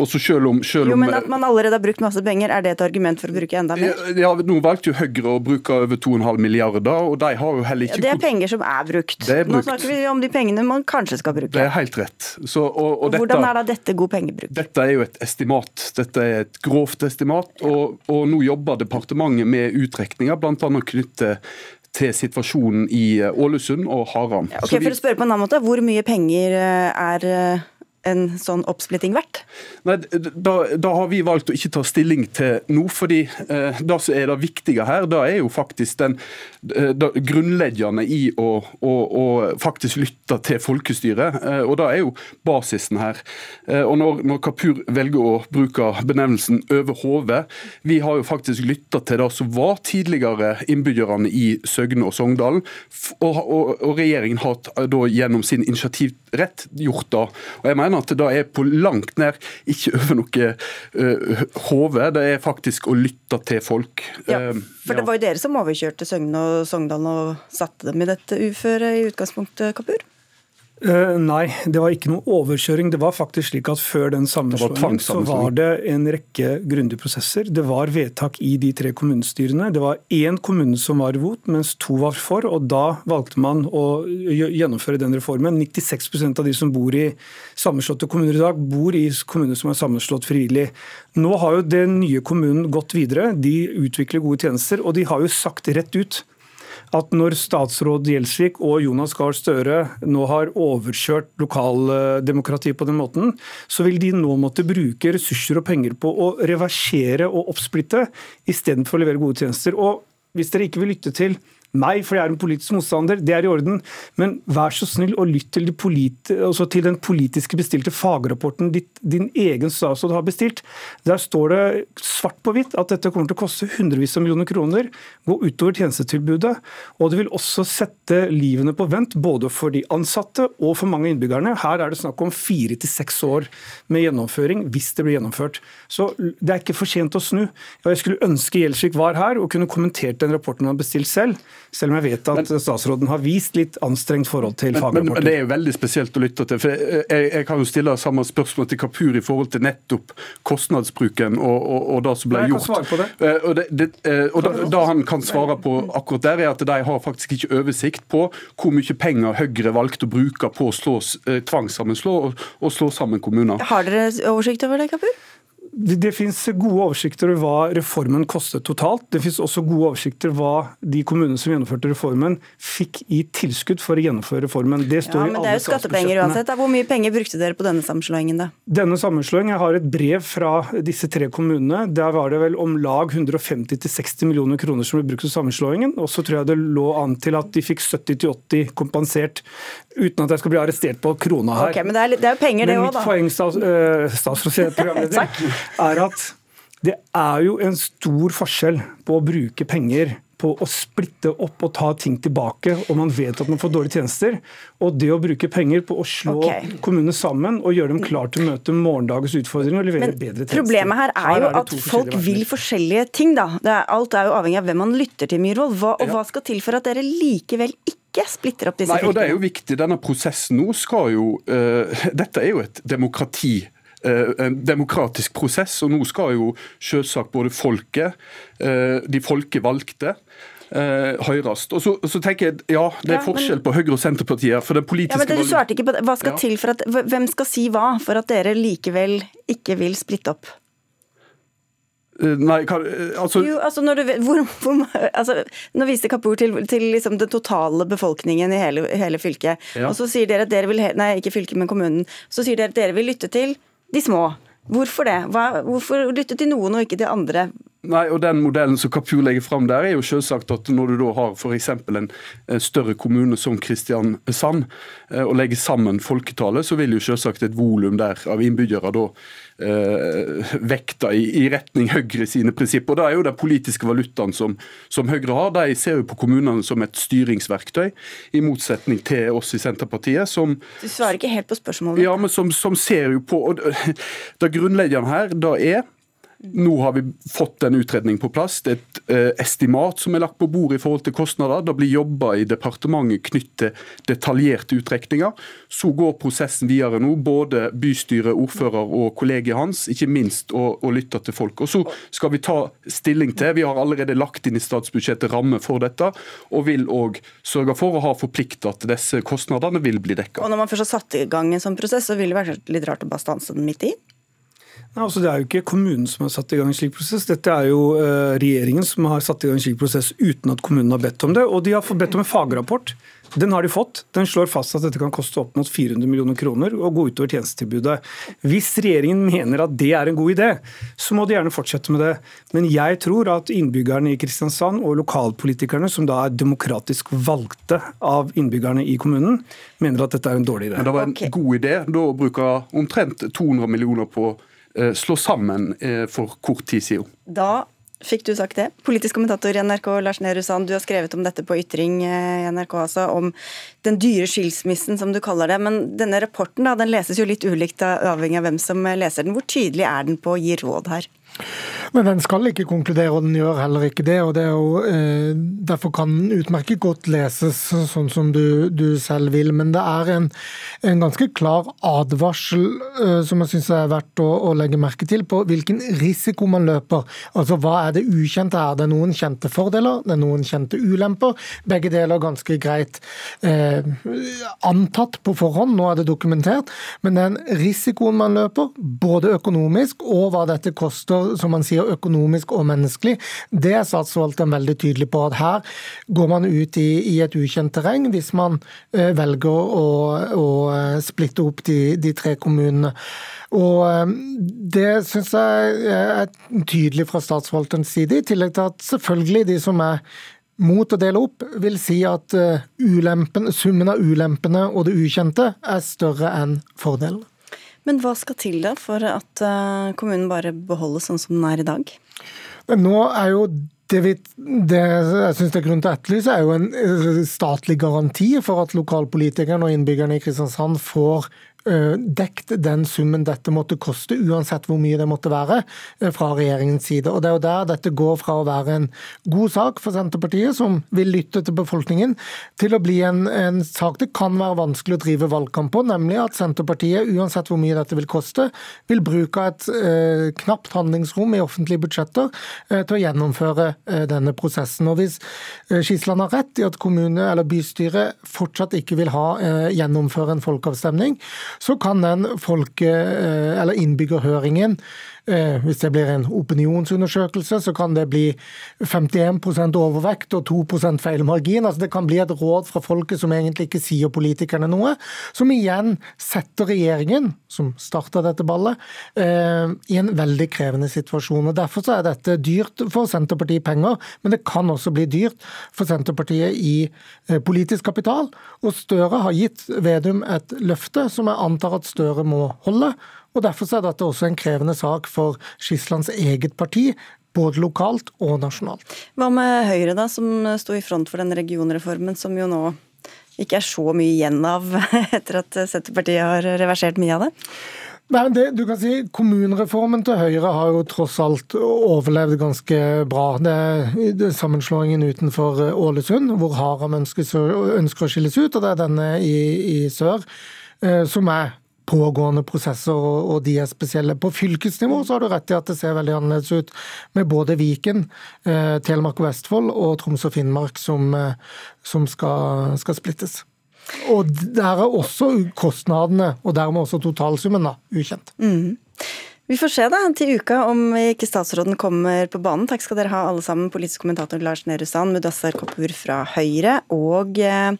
Også selv om, selv om, jo, men At man allerede har brukt masse penger, er det et argument for å bruke enda mer? Ja, Nå valgte jo Høyre å bruke over 2,5 milliarder, og de har jo heller ikke ja, Det er penger som er brukt. Er brukt. Nå snakker vi om de pengene man kanskje skal bruke. Det er helt rett. Så, og, og Hvordan er da dette god pengebruk? Dette er jo et estimat. Dette er et grovt estimat, og, og nå jobber departementet med uttrekning betraktninger, bl.a. knyttet til situasjonen i Ålesund og Haram. Ja, okay, for å spørre på en annen måte, Hvor mye penger eh, er eh, en sånn oppsplitting verdt? Nei, da, da, har vi valgt å ikke ta stilling til nå. fordi eh, Det som er det viktige her, da er jo faktisk den eh, grunnleggende i å, å, å, faktisk lytte til folkestyret. Eh, og Det er jo basisen her. Eh, og når, når, Kapur velger å bruke benevnelsen 'over hodet', vi har jo faktisk lytta til det som var tidligere innbyggerne i Søgne og Sogndalen. Og, og, og regjeringen har da gjennom sin initiativrett gjort det. Og jeg mener mener at det er på langt nær ikke over noe uh, hode. Det er faktisk å lytte til folk. Ja, eh, for det var jo dere som overkjørte Søgne og Sogndalen og satte dem i dette uføret i utgangspunktet, Kapur? Uh, nei, det var ikke noe overkjøring. Det var faktisk slik at Før den sammenslåingen så var det en rekke grundige prosesser. Det var vedtak i de tre kommunestyrene. Det var én kommune som var imot, mens to var for. og Da valgte man å gjennomføre den reformen. 96% av de som bor i sammenslåtte kommuner i dag, bor i kommuner som er sammenslått frivillig. Nå har jo den nye kommunen gått videre. De utvikler gode tjenester, og de har jo sagt rett ut at når statsråd Gjelsvik og Jonas Gahr Støre nå har overkjørt lokaldemokratiet på den måten, så vil de nå måtte bruke ressurser og penger på å reversere og oppsplitte, istedenfor å levere gode tjenester. Og hvis dere ikke vil lytte til meg, for jeg er en politisk motstander, det er i orden. Men vær så snill og lytt til, de politi altså til den politiske bestilte fagrapporten ditt, din egen statsråd har bestilt. Der står det svart på hvitt at dette kommer til å koste hundrevis av millioner kroner, gå utover tjenestetilbudet. Og det vil også sette livene på vent, både for de ansatte og for mange innbyggerne. Her er det snakk om fire til seks år med gjennomføring, hvis det blir gjennomført. Så det er ikke for sent å snu. Jeg skulle ønske Gjelsvik var her og kunne kommentert den rapporten han har bestilt selv. Selv om jeg vet at men, statsråden har vist litt anstrengt forhold til fagrapporter. Men, det er jo veldig spesielt å lytte til. for Jeg, jeg kan jo stille samme spørsmål til Kapur i forhold til nettopp kostnadsbruken og, og, og det som ble gjort. Det. Eh, og, det, det, eh, og da, da, han kan svare på akkurat der, er at de har faktisk ikke oversikt på hvor mye penger Høyre valgte å bruke på å slå, eh, tvangssammenslå og, og slå sammen kommuner. Har dere oversikt over det, Kapur? Det, det finnes gode oversikter over hva reformen kostet totalt. Det finnes også gode oversikter hva de kommunene som gjennomførte reformen, fikk i tilskudd for å gjennomføre reformen. Det står ja, men det er jo skattepenger uansett. Hvor mye penger brukte dere på denne sammenslåingen? da? Denne sammenslåingen, Jeg har et brev fra disse tre kommunene. Der var det vel om lag 150-60 millioner kroner som ble brukt til sammenslåingen. Og så tror jeg det lå an til at de fikk 70-80 kompensert uten at jeg skal bli arrestert på krona her. Okay, men det er, det er penger, det òg, da. Mitt poeng, eh, statsrådsprogramleder, <laughs> er at det er jo en stor forskjell på å bruke penger på å splitte opp og ta ting tilbake, og man vet at man får dårlige tjenester. Og det å bruke penger på å slå okay. kommunene sammen og gjøre dem klar til å møte morgendagens utfordringer og levere Men bedre tjenester. Problemet her er her jo er at folk vil forskjellige ting, da. Er, alt er jo avhengig av hvem man lytter til, Myhrvold. Hva, og ja. hva skal til for at dere likevel ikke ikke splitter opp disse Nei, og Det er jo viktig. Denne prosessen nå skal jo uh, <laughs> Dette er jo et demokrati. En demokratisk prosess, og nå skal jo selvsagt både folket, uh, de folkevalgte, Uh, høyrest. Og så, så, tenker jeg, ja, Det er ja, forskjell på Høyre og Senterpartiet. for den politiske... Ja, men du svarte ikke på det. Hva skal ja. til for at, Hvem skal si hva for at dere likevel ikke vil splitte opp? Eh, nei, eh, altså... Jo, altså når, du, hvor, hvor, altså, nå viste Kapur til, til liksom den totale befolkningen i hele, hele fylket. Ja. Og så sier dere at dere vil Nei, ikke fylket, men kommunen. Så sier dere at dere vil lytte til de små. Hvorfor det? Hva, hvorfor lytte til noen og ikke til andre? Nei, og Den modellen som Kapur legger fram der, er jo selvsagt at når du da har f.eks. en større kommune som Kristiansand, og legger sammen folketallet, så vil jo selvsagt et volum der av innbyggere da eh, vekta i, i, retning Høyre sine prinsipper. Og da er jo Den politiske valutaen som, som, Høyre har, de ser jo på kommunene som et styringsverktøy, i motsetning til oss i Senterpartiet. som... Du svarer ikke helt på spørsmålet. Ja, men som, som ser jo på og <laughs> Det grunnleggende her da er nå har vi fått en utredning på plass. Det er et eh, estimat som er lagt på bordet i forhold til kostnader. Det blir jobba i departementet knyttet til detaljerte utrekninger. Så går prosessen videre nå. Både bystyret, ordfører og kollegiet hans, ikke minst, og, og lytter til folk. Og Så skal vi ta stilling til. Vi har allerede lagt inn i statsbudsjettet ramme for dette, og vil òg sørge for å ha forplikta at disse kostnadene vil bli dekka. Og når man først har satt i gang en sånn prosess, så vil det være litt rart å bare stanse den midt i? Nei, altså Det er jo ikke kommunen som har satt i gang en slik prosess. Dette er jo uh, regjeringen som har satt i gang en slik prosess uten at kommunen har bedt om det. Og de har bedt om en fagrapport. Den har de fått. Den slår fast at dette kan koste opp mot 400 millioner kroner og gå utover tjenestetilbudet. Hvis regjeringen mener at det er en god idé, så må de gjerne fortsette med det. Men jeg tror at innbyggerne i Kristiansand og lokalpolitikerne, som da er demokratisk valgte av innbyggerne i kommunen, mener at dette er en dårlig idé. Men det var en okay. god idé da å bruke omtrent 200 millioner på Eh, slå sammen eh, for kort tid siden. Da fikk du sagt det. Politisk kommentator i NRK Lars Nehru Sand, du har skrevet om dette på Ytring eh, i NRK, altså, om den dyre skilsmissen, som du kaller det. Men denne rapporten da, den leses jo litt ulikt avhengig av hvem som leser den. Hvor tydelig er den på å gi råd her? Men den skal ikke konkludere, og den gjør heller ikke det. og det jo, eh, Derfor kan den utmerket godt leses sånn som du, du selv vil. Men det er en, en ganske klar advarsel eh, som jeg syns er verdt å, å, legge merke til, på hvilken risiko man løper. Altså Hva er det ukjente her? Det er noen kjente fordeler, det er noen kjente ulemper. Begge deler ganske greit eh, antatt på forhånd, nå er det dokumentert. Men den risikoen man løper, både økonomisk og hva dette koster, som man sier økonomisk og menneskelig, det er statsforvalteren veldig tydelig på. at Her går man ut i, i et ukjent terreng hvis man uh, velger å, å, eh, splitte opp de, de tre kommunene. Og um, Det syns jeg er tydelig fra statsforvalterens side, i tillegg til at selvfølgelig de som er mot å dele opp, vil si at ulempen, summen av ulempene og det ukjente er større enn fordelen. Men hva skal til da for at eh, kommunen bare beholdes sånn som den er i dag? Nå er jo det, vi, det jeg synes det er grunn til å etterlyse, er jo en eh, statlig garanti for at lokalpolitikerne og innbyggerne i Kristiansand får dekt den summen dette måtte koste, uansett hvor mye det måtte være, eh, fra regjeringens side. Og Det er jo der dette går fra å være en god sak for Senterpartiet, som vil lytte til befolkningen, til å bli en, en sak det kan være vanskelig å drive valgkamp på, nemlig at Senterpartiet, uansett hvor mye dette vil koste, vil bruke et eh, knapt handlingsrom i offentlige budsjetter eh, til å gjennomføre eh, denne prosessen. Og Hvis eh, Skisland har rett i at kommune eller bystyret fortsatt ikke vil ha gjennomføre en folkeavstemning, så kan den folke- eh, eller innbyggerhøringen hvis det blir en opinionsundersøkelse, så kan det bli 51% overvekt og 2% feilmargin. Altså det kan bli et råd fra folket som egentlig ikke sier politikerne noe, som igjen setter regjeringen, som starta dette ballet, eh, i en veldig krevende situasjon. Og Derfor er dette dyrt for Senterpartiet penger, men det kan også bli dyrt for Senterpartiet i eh, politisk kapital. Og Støre har gitt Vedum et løfte som jeg antar at Støre må holde. Og Derfor er dette også en krevende sak for Skislands eget parti, både lokalt og nasjonalt. Hva med Høyre, da, som sto i front for den regionreformen, som jo nå ikke er så mye igjen av <laughs> etter at Senterpartiet har reversert mye av det? Nei, men det, du kan si Kommunereformen til Høyre har jo tross alt overlevd ganske bra. Det det sammenslåingen utenfor Ålesund, hvor Haram ønsker, ønsker å skilles ut, og det er denne i, i sør, eh, som er pågående prosesser, og de er spesielle. På fylkesnivå så har du rett i at det ser veldig annerledes ut, med både Viken, eh, Telemark og Vestfold og Troms og Finnmark som, eh, som skal, skal, splittes. Og der er også kostnadene, og dermed også totalsummen, da, ukjent. Mm. Vi får se da til uka om ikke statsråden kommer på banen. Takk skal dere ha alle sammen. Politisk kommentator Lars Nehru Sand, Mudassar Kapur fra Høyre og eh,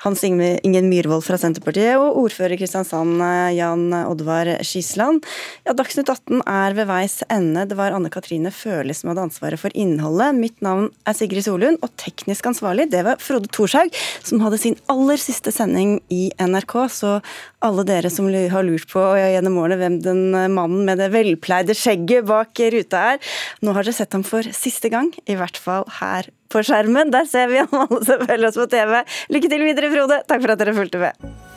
Hans Ingen Myhrvold fra Senterpartiet og ordfører Kristiansand eh, Jan Oddvar Skisland. Ja, Dagsnytt 18 er ved veis ende. Det var Anne Katrine Førli som hadde ansvaret for innholdet. Mitt navn er Sigrid Solund, og teknisk ansvarlig det var Frode Thorshaug, som hadde sin aller siste sending i NRK. Så alle dere som har lurt på gjennom årene hvem den mannen med det velpleide skjegget bak ruta er. Nå har dere sett ham for siste gang, i hvert fall her på skjermen. Der ser vi ham alle som følger oss på TV. Lykke til videre, Frode. Takk for at dere fulgte med.